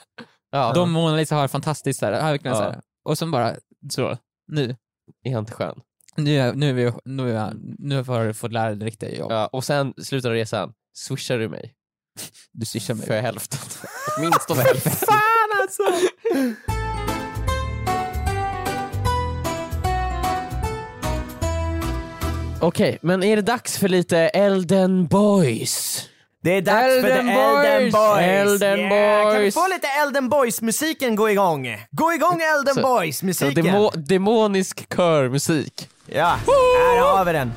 Ja. De Mona Lisa har fantastiskt så här, ja, så Ja. här. Och sen bara, så, nu. Är han inte skön? Nu, är- nu, är vi, nu, är nu har du fått lära dig det riktiga jobb. Ja. Och sen slutar resan, swishar du mig Du swishar mig. för hälften. Åtminstone hälften. Fan alltså! Okej, men är det dags för lite Elden Boys? Det är dags för Elden the Elden Boys! Boys! Elden yeah. Kan vi Boys! få lite Elden Boys-musiken gå igång? Gå igång Elden Boys-musiken! demo, demonisk körmusik. Ja, här har vi den.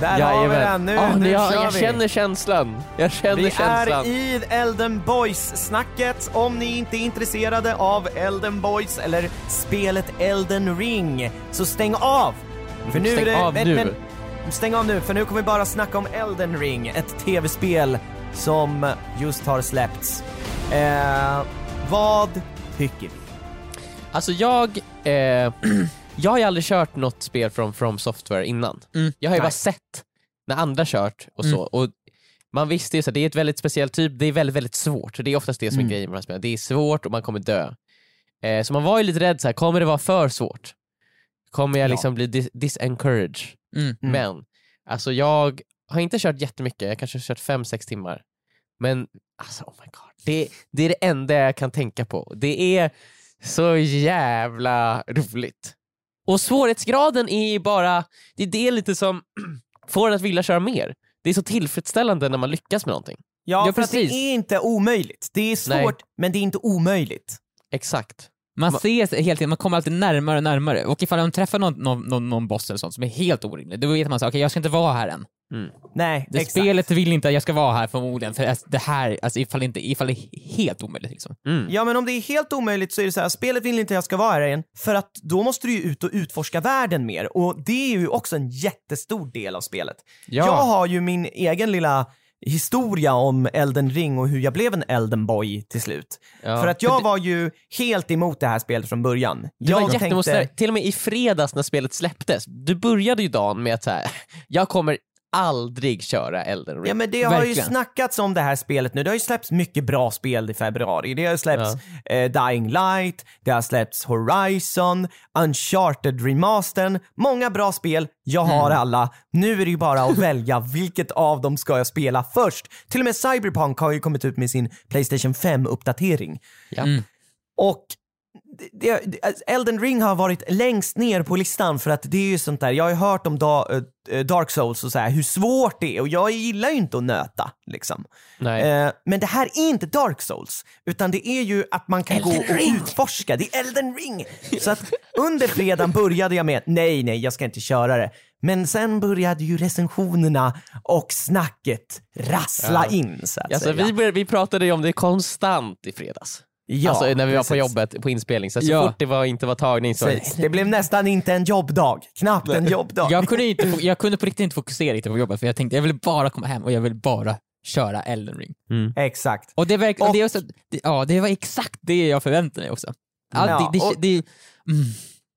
Där har vi den, nu, Ah, nu jag, kör jag vi. känner känslan. Jag känner Vi känslan. är i Elden Boys-snacket. Om ni inte är intresserade av Elden Boys eller spelet Elden Ring, så stäng av! För nu Stäng är det, av nu. stäng av nu, för nu kommer vi bara snacka om Elden Ring, ett tv-spel som just har släppts. Eh, vad tycker vi? Alltså jag, eh, jag har ju aldrig kört något spel från From Software innan. Mm, Jag har ju nej. bara sett när andra kört och så. Mm. Och man visste ju att det är ett väldigt speciellt typ, det är väldigt, väldigt svårt. Så det är oftast det som är Mm. grejen med de här spelen. Det är svårt och man kommer dö. Eh, så man var ju lite rädd, så här, kommer det vara för svårt? Kommer jag Ja. liksom bli dis- disencouraged? Mm. Mm. Men, alltså jag har inte kört jättemycket, jag kanske har kört 5-6 timmar. Men alltså oh my god, det, det är det enda jag kan tänka på. Det är så jävla roligt. Och svårighetsgraden är ju bara, det är det lite som får en att vilja köra mer. Det är så tillfredsställande när man lyckas med någonting. Ja, Ja, för det är inte omöjligt. Det är svårt, Nej. men det är inte omöjligt. Exakt. Man Ma- ser sig hela tiden, man kommer alltid närmare och närmare. Och ifall man träffar någon, någon, någon, någon boss eller sånt som är helt orimlig, då vet man så okej jag ska inte vara här än. Nej, Det exakt. spelet vill inte att jag ska vara här förmodligen, för det här, alltså ifall, inte, ifall det är helt omöjligt liksom. Mm. Ja men om det är helt omöjligt så är det så här, spelet vill inte jag ska vara här igen, för att då måste du ju ut och utforska världen mer och det är ju också en jättestor del av spelet. Ja. Jag har ju min egen lilla historia om Elden ring och hur jag blev en Elden boy till slut. Ja. För att jag var ju helt emot det här spelet från början. Du var jag jättemotståndare, till och med i fredags när spelet släpptes. Du började ju dagen med att så här, jag kommer aldrig köra Elden Ring. Ja men det har ju Verkligen. snackats om det här spelet nu. Det har ju släppts mycket bra spel i februari. Det har släppts eh, Dying Light, det har släppts Horizon, Uncharted Remastern. Många bra spel. Jag har alla. Nu är det ju bara att välja vilket av dem ska jag spela först. Till och med Cyberpunk har ju kommit ut med sin Playstation 5-uppdatering. Ja. Och det, det, Elden Ring har varit längst ner på listan för att det är ju sånt där, jag har ju hört om da, eh, Dark Souls och så här, hur svårt det är och jag gillar ju inte att nöta liksom. Nej. Eh, men det här är inte Dark Souls, utan det är ju att man kan gå och utforska. Det är Elden Ring! Så att under fredagen började jag med, nej nej jag ska inte köra det. Men sen började ju recensionerna och snacket rassla in så att Alltså, säga. vi, började, vi pratade ju om det konstant i fredags. Ja, alltså när vi var på jobbet på inspelning. Så, så Ja. fort det var, inte var tagning så... Precis. Det blev nästan inte en jobbdag, knappt en jobbdag. Jag kunde, inte, jag kunde på riktigt inte fokusera riktigt på jobbet för jag tänkte jag vill bara komma hem och jag vill bara köra Elden Ring. Exakt. Och det, verk, och Och- det, är också, det, ja, det var exakt det jag förväntade mig också. Ja, Ja, det, det, och- det, mm.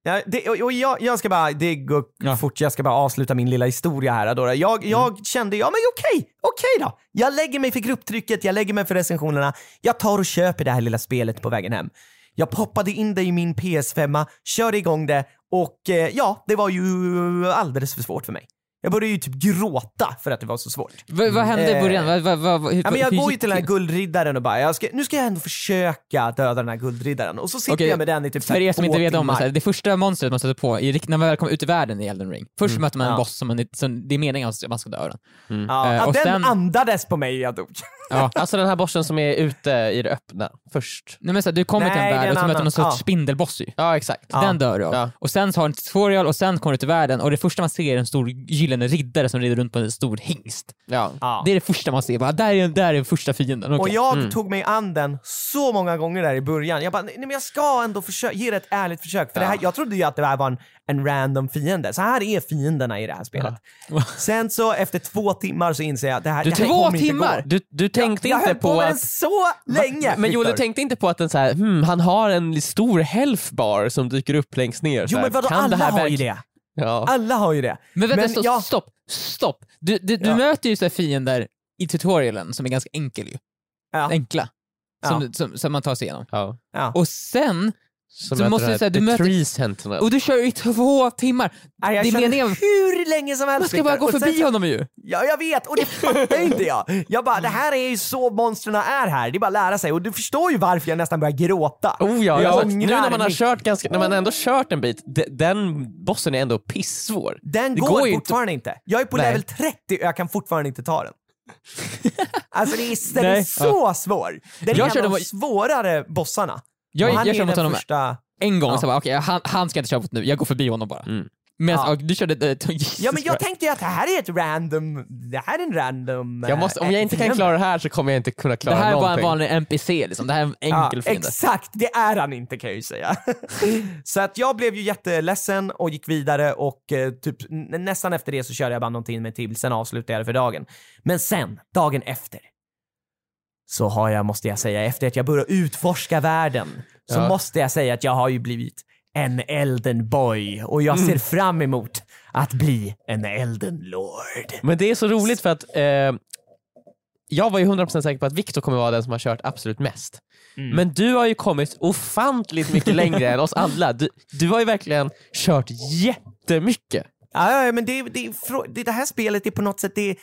Ja, det, och, jag, jag ska bara, det går Ja. fort, jag ska bara avsluta min lilla historia här Adora. Jag, jag kände, ja men okej, okej då. Jag lägger mig för grupptrycket, jag lägger mig för recensionerna. Jag tar och köper det här lilla spelet på vägen hem. Jag poppade in det i min PS5, körde igång det och eh, ja, det var ju alldeles för svårt för mig. Jag började ju typ gråta för att det var så svårt. vad, vad hände i Eh, början? Vad, vad, vad, hur, Ja, men jag hur går ju till den här guldriddaren och bara, jag ska, nu ska jag ändå försöka döda den här guldriddaren. Och så sitter Okej, jag med den i typ För er som inte vet om det, det första monstret man stöter på, i, rikt- när man väl kommer ut i världen i Elden Ring, först möter man en Ja. boss som, man, som det är meningen att man ska döda den. Ja, Eh, ja, och den sen- andades på mig jag dog. Ja. Alltså den här bossen som är ute i det öppna först. Nej, men så här, du kommer till en värld och så möter någon sorts ja. spindelboss ju. Ja exakt. Den dör du av. Ja. Och sen har du en tutorial och sen kommer du till världen och det första man ser är en stor gyllene riddare som rider runt på en stor hingst. Ja. Ja. Det är det första man ser, bara, där är, där är första fienden. Och Okej. jag tog mig an den så många gånger där i början. Jag bara, nej men jag ska ändå försöka, ge det ett ärligt försök. För det här, jag trodde ju att det här var en, en random fiende. Så här är fienderna i det här spelet. Sen så efter två timmar så inser jag att det här, Du, det här två kommer inte timmar? gå. Du, du tänkte jag inte höll på på med den att... så länge! Men Joel, du Viktor. tänkte inte på att den så här, hmm, han har en stor health bar som dyker upp längst ner. så Jo här, men vadå, alla här har ju det. Ja. Alla har ju det. Men vänta, Men stopp, jag- stopp, stopp. Du, du, du Ja. möter ju så här fiender i tutorialen som är ganska enkel ju. Ja. Enkla. Som, som, som man tar sig igenom. Ja. Ja. Och sen, Så, Så möter måste du säga, du The möter- Tree Sentinel. och du kör i två timmar. Nej, jag det är känner meningen, hur länge som helst man ska bara gå förbi sen, honom ju. Ja, jag vet och det fattar inte jag. Jag bara, det här är ju så monstren är här. Det är bara att lära sig och du förstår ju varför jag nästan börjar gråta. Oh ja, Jag alltså, nu när man har kört ganska, när man ändå kört en bit, de, den bossen är ändå pissvår. Den Det går, går fortfarande inte. Jag är på Nej. level 30 och jag kan fortfarande inte ta den. alltså det är, den är Nej. så svår. Den är Jag en körde av de svårare bossarna. Jag, jag är kör mot honom första... en gång, Ja. så bara, okej, han, han ska jag inte köra mot nu, jag går förbi honom bara. Mm. Medan, Ja. du körde... Uh, Ja men jag tänkte ju att det här är ett random, det här är en random... Jag måste, om eh, jag inte kan klara det här så kommer jag inte kunna det klara här var en någonting. vanlig NPC liksom, det här är en Ja, enkel fiende. exakt, det är han inte kan jag ju säga. så att jag blev ju jätteledsen och gick vidare och eh, typ nästan efter det så körde jag bara någon timme till, sen avslutade jag det för dagen. Men sen, dagen efter, så har jag, måste jag säga, efter att jag började utforska världen, så Ja. måste jag säga att jag har ju blivit en Elden boy och jag ser fram emot att bli en Elden Lord. Men det är så roligt för att eh, jag var ju 100% säker på att Viktor kommer vara den som har kört absolut mest. Mm. Men du har ju kommit ofantligt mycket längre än oss alla. Du, du har ju verkligen kört jättemycket. Ja, ja, men det, det, det här spelet är på något sätt, det,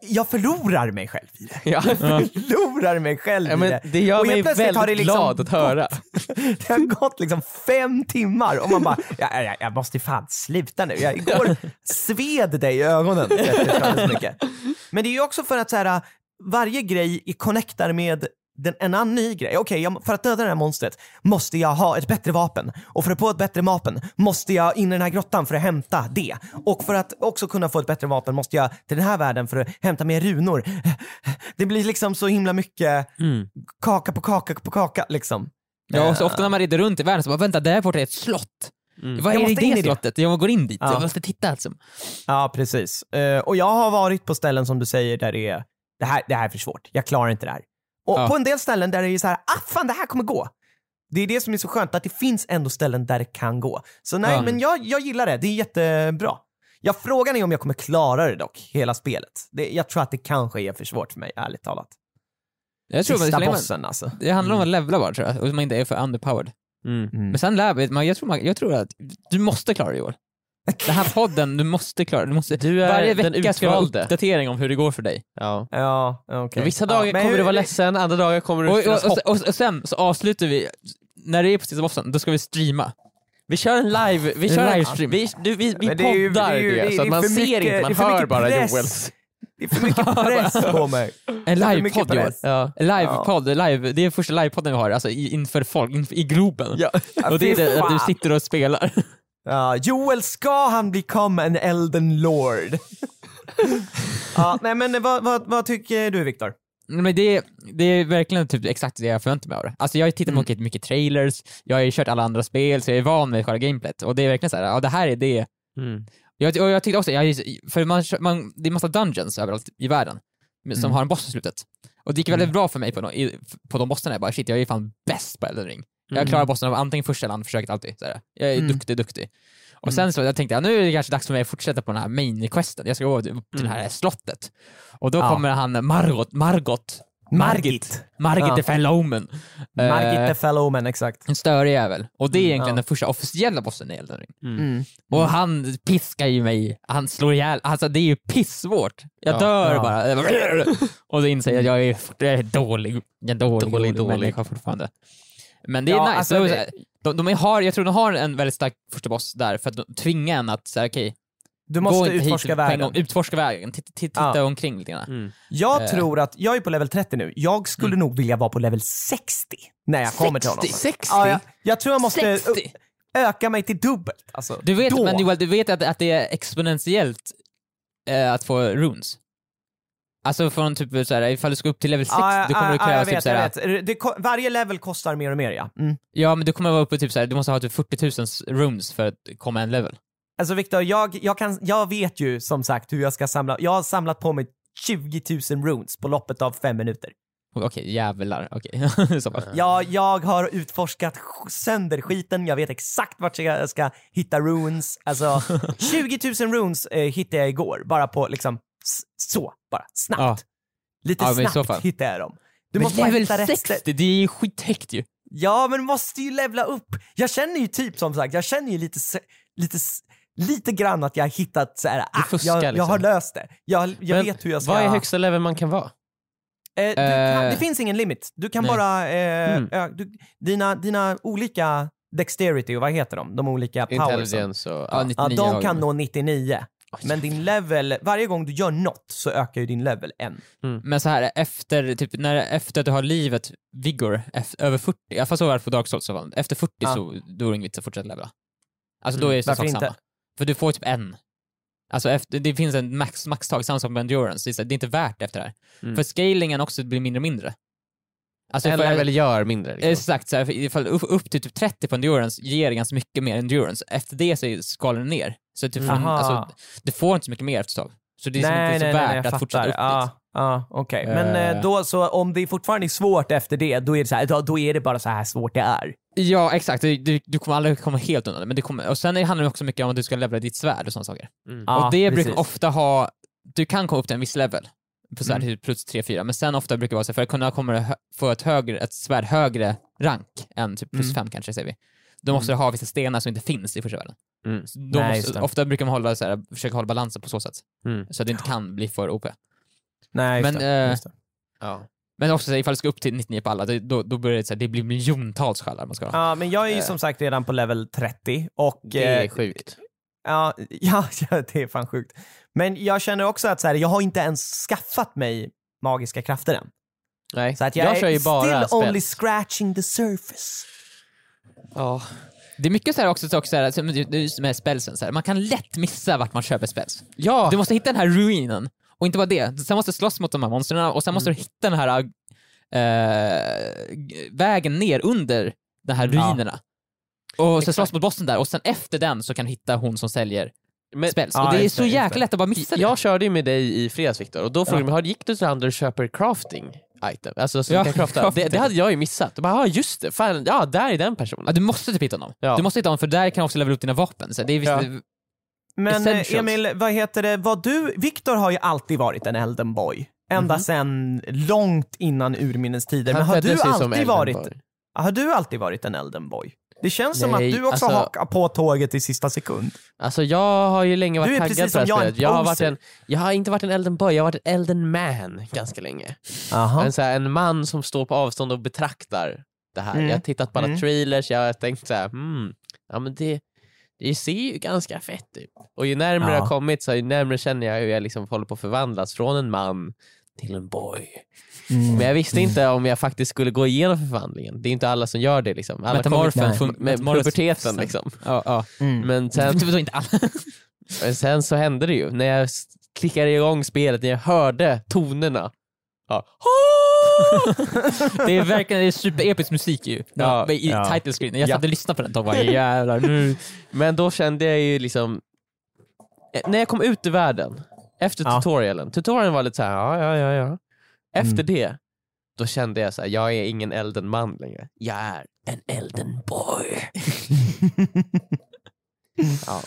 jag förlorar mig själv i det. Ja. Jag förlorar mig själv Ja, i det. det gör Och mig väldigt har det liksom glad att höra. Det har gått liksom fem timmar och man bara, jag, jag, jag måste fan sluta nu. Jag, igår sved dig i ögonen. Men det är ju också för att så här, varje grej connectar med den, en annan ny grej. Okej, jag- för att döda det här monstret måste jag ha ett bättre vapen. Och för att få ett bättre vapen måste jag in i den här grottan för att hämta det. Och för att också kunna få ett bättre vapen måste jag till den här världen för att hämta mer runor. Det blir liksom så himla mycket kaka på kaka på kaka liksom. Ja, och så ofta när man rider runt i världen så bara vänta, där borta är ett slott. Vad Mm. Jag är det i måste in i det det. slottet? Jag går in dit, Ja. jag måste titta alltså. Ja, precis. Eh, och jag har varit på ställen som du säger där det är, det här, det här är för svårt, jag klarar inte det här. Och Ja. på en del ställen där det är så här, ah fan det här kommer gå. Det är det som är så skönt, att det finns ändå ställen där det kan gå. Så nej, Ja. men jag, jag gillar det, det är jättebra. Ja, frågan är om jag kommer klara det dock, hela spelet. Det, jag tror att det kanske är för svårt för mig, ärligt talat. Jag tror Sista man, bossen alltså. det handlar om att levla bara tror jag, och man inte är för underpowered. Mm. Men sen lär man, jag, tror man, jag tror att du måste klara det i år. Den här podden, du måste klara du måste, Du är Varje den vecka ska du ha utvalde. uppdatering om hur det går för dig. Ja. Ja, okej. Vissa dagar men kommer hur- du vara ledsen, andra dagar kommer du Och, och, finnas hopp. och, och, och sen så avslutar vi, när det är på sista bossen, då ska vi streama. Vi kör en live, vi En kör en livestream. Vi, du, vi, vi Men det är ju- poddar det är ju- det, det är- så att det är man för ser mycket- inte, det man för hör mycket bara press. Joel. Det är för mycket press på mig. En är mycket livepodd Joel. press. Ja. En livepodd, live, det är första livepodden vi har, alltså i- inför folk, inför, i Globen. Ja. Och det är fy det, att du fan. sitter och spelar. Ja, Joel, ska han become an elden lord? ja, nej men vad, vad, vad tycker du Viktor? Men det, det är verkligen typ exakt det jag förväntar mig av det. Alltså jag har ju tittat på Mm. mycket, mycket trailers, jag har ju kört alla andra spel, så jag är van med själva gameplayet. Och det är verkligen så här, ja det här är det. Mm. Jag, och jag tyckte också, jag, för man, man, det är massa dungeons överallt i världen, som Mm. har en boss i slutet. Och det gick väldigt bra för mig på de, på de bossarna, jag bara shit jag är fan bäst på Elden ring. Jag Mm. klarar bossen av antingen första eller andra försöket alltid. Så här. Jag är Mm. duktig, duktig. Och sen så jag tänkte jag, nu är det kanske dags för mig att fortsätta på den här main-questen, jag ska gå upp till det här slottet. Och då Ja. kommer han Margot, Margot, Margit. Margit Ja. the Fellowman. Margit Eh, the Fellowman, exakt. en störig jävel. Och det är Mm, egentligen ja. den första officiella bossen i Elden ring. Mm. Och han piskar ju mig, han slår ihjäl, alltså det är ju pissvårt. Jag Ja. dör Ja. bara. Och då inser jag att jag är, jag är dålig, jag är dålig, Dålig, dålig, dålig. människa fortfarande. Men det är Ja, nice. alltså Det de, de har, jag tror de har en väldigt stark första boss där för att de tvingar en att säga okej, Du gå måste utforska hit världen. gång, utforska vägen, titta, titta Ja. omkring lite grann. Mm. Jag Eh. tror att, jag är på level 30 nu, jag skulle nog vilja vara på level 60 när jag kommer till honom. 60? Ja, jag, jag tror jag måste 60? ö- öka mig till dubbelt. Alltså, Du vet, då. men Joel, du vet att, att det är exponentiellt eh, att få runes? Alltså från typ såhär, ifall du ska upp till level 6, Ja, då kommer ja, det ja, krävas jag typ såhär. Det, varje level kostar mer och mer ja. Mm. Ja men du kommer vara uppe typ såhär, du måste ha typ 40 000 rooms för att komma en level. Alltså Viktor, jag, jag, kan, jag vet ju som sagt hur jag ska samla, jag har samlat på mig 20 000 runes på loppet av fem minuter. Okej, jävlar. Okej. Så bara. Jag, har utforskat sk- sönder skiten, jag vet exakt vart jag ska hitta runes. Alltså 20 000 runes eh, hittade jag igår, bara på liksom så, bara snabbt. Ja. Lite Ja, snabbt hittade jag dem. Du men måste level hitta rätt 60, ställe. det är ju skithögt ju. Ja, men du måste ju levla upp. Jag känner ju typ som sagt, jag känner ju lite, lite, lite grann att jag har hittat så här, ah, fuskar jag, jag liksom. har löst det. Jag, jag Men vet hur jag ska... Vad är högsta level man kan vara? Eh, kan, Eh, det finns ingen limit. Du kan nej. bara... Eh, Mm. du, dina, dina olika dexterity, och vad heter de? De olika powersen. Intelligence och... Ja, Ja. 99 Ja, de kan nå 99. Men din level, varje gång du gör något så ökar ju din level en. Men så här efter, typ, när, efter att du har livet, vigor, eff- över 40, i alla fall så var det på Dark Souls, efter 40 Ja. så då är det ingen vits att fortsätta levla. Alltså då Mm, är det varför sak inte? samma. För du får typ en. Alltså efter, det finns en max, maxtag, samma sak med endurance, det är, så det är inte värt efter det här. Mm. För scalingen också blir mindre och mindre. Alltså En level gör mindre. Liksom. Exakt, så här, upp, upp till typ 30 på endurance ger det ganska mycket mer endurance. Efter det så skalar den ner. Så typ fan, Aha. alltså, det får inte så mycket mer efter ett tag. Så det är nej, inte så nej, värt nej, att fortsätta upp fattar. dit. Ja, ja, okej. Men eh, då, så om det fortfarande är svårt efter det, då är det, så här, då, då är det bara så här svårt det är. Ja, exakt. Du, du, du kommer aldrig komma helt undan det. Men det kommer, och sen handlar det också mycket om att du ska levla ditt svärd och sådana saker. Mm. Ja, och det precis. brukar ofta ha, du kan komma upp till en viss level, på här, Mm. typ plus 3-4, men sen ofta brukar det vara så här, för att kunna komma få ett, högre, ett svärd högre rank än typ plus Mm. 5 kanske säger vi, då måste du ha vissa stenar som inte finns i första världen. Mm. Nej, måste, det. ofta brukar man hålla, så här, försöka hålla balansen på så sätt, Mm. så att det inte kan bli för OP. Nej, just Men, det, eh, just det. Ja. Men också så här, ifall du ska upp till 99 på alla, det, då, då börjar det, så här, det blir miljontals skallar man ska ha. Ja, men jag är ju Eh. som sagt redan på level 30 och... Det är eh, sjukt. Ja, ja, det är fan sjukt. Men jag känner också att så här, jag har inte ens skaffat mig magiska krafter än. Nej, Så att jag, jag är kör ju bara still only spel. scratching the surface. Ja. Det är mycket så här också, så här, med spelsen, så här. man kan lätt missa vart man köper spels. Ja! Du måste hitta den här ruinen, och inte bara det, sen måste du slåss mot de här monstren och sen måste Mm. du hitta den här g- vägen ner under de här Ja. ruinerna. Och så Exakt. slåss mot bossen där, och sen efter den så kan du hitta hon som säljer Men spels. Ja, och det är just så jäkla lätt att bara missa det. jag körde ju med dig i fredags Viktor, och då frågade Ja. de mig, gick du till handel och köper crafting item? Alltså så Ja, kan crafta. Det, det hade jag ju missat. Bara, ja just det, fan, ja där är den personen. Ja, du måste typ hitta honom. Ja. Du måste hitta honom för där kan du också levela upp dina vapen. Så det är visst, Ja. Men Essentials. eh, Emil, vad heter det, vad du, Viktor har ju alltid varit en Elden Boy. Ända sen långt innan urminnes tider. Men har du som alltid varit, har du alltid varit en Elden Boy? Det känns som Nej, att du också alltså- hakar på tåget i sista sekund. Alltså jag har ju länge varit taggad på det här som jag. Jag har, varit en, jag har inte varit en Elden Boy, jag har varit en Elden Man ganska länge. Aha. En, så här, en man som står på avstånd och betraktar det här. Mm. Jag har tittat på alla Mm. trailers, jag har tänkt så här, hmm, ja men det, det ser ju ganska fett ut. Och ju närmare Ja. jag har kommit så ju närmare känner jag hur jag liksom håller på att förvandlas från en man till en boy. Mm. Men jag visste inte om jag faktiskt skulle gå igenom förvandlingen. Det är inte alla som gör det liksom. Alla Metamorfen, kommer- med puberteten liksom. Ja, ja. Mm. Men sen, inte alla. men sen så hände det ju, när jag klickade igång spelet, när jag hörde tonerna. Ja. Det är verkligen det är superepisk musik ju. Ja, I ja. title screen. Jag Ja. satt och lyssnade på den och bara jävlar nu. Men då kände jag ju liksom, eh, när jag kom ut i världen, efter Ja. tutorialen, tutorialen var lite så här, ja ja ja ja. Efter Mm. det, då kände jag så här, jag är ingen elden man längre. Jag är en elden boy. ja.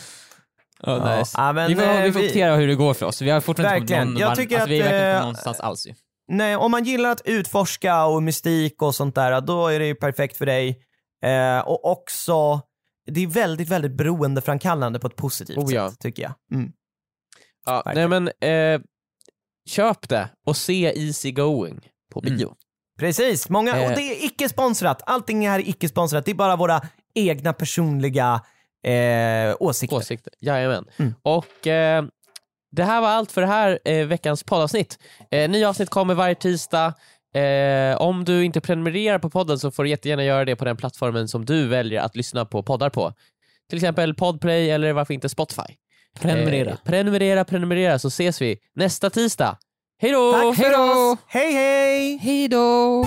Ja, nice. Ja, men, vi får, eh, vi får vi- hur det går för oss. Vi har fortfarande inte kommit någon Jag alltså, vi är att, verkligen inte eh, någonstans alls ju. Nej, om man gillar att utforska och mystik och sånt där, då är det ju perfekt för dig. Eh, och också, det är väldigt, väldigt beroendeframkallande på ett positivt Oh, ja. sätt, tycker jag. Mm. Ja, nej men, eh, köp det och se Easy Going på Mm. bio. Precis, många, Eh. och det är icke-sponsrat. Allting här är icke-sponsrat, det är bara våra egna personliga eh, åsikter. Åsikter. Jajamän. Mm. Och eh, det här var allt för det här eh, veckans poddavsnitt. Eh, nya avsnitt kommer varje tisdag. Eh, om du inte prenumererar på podden så får du jättegärna göra det på den plattformen som du väljer att lyssna på poddar på. Till exempel Podplay eller varför inte Spotify. Prenumerera. Eh, prenumerera, prenumerera så ses vi nästa tisdag. Hej då! Tack för oss! Hej hej! Hej då!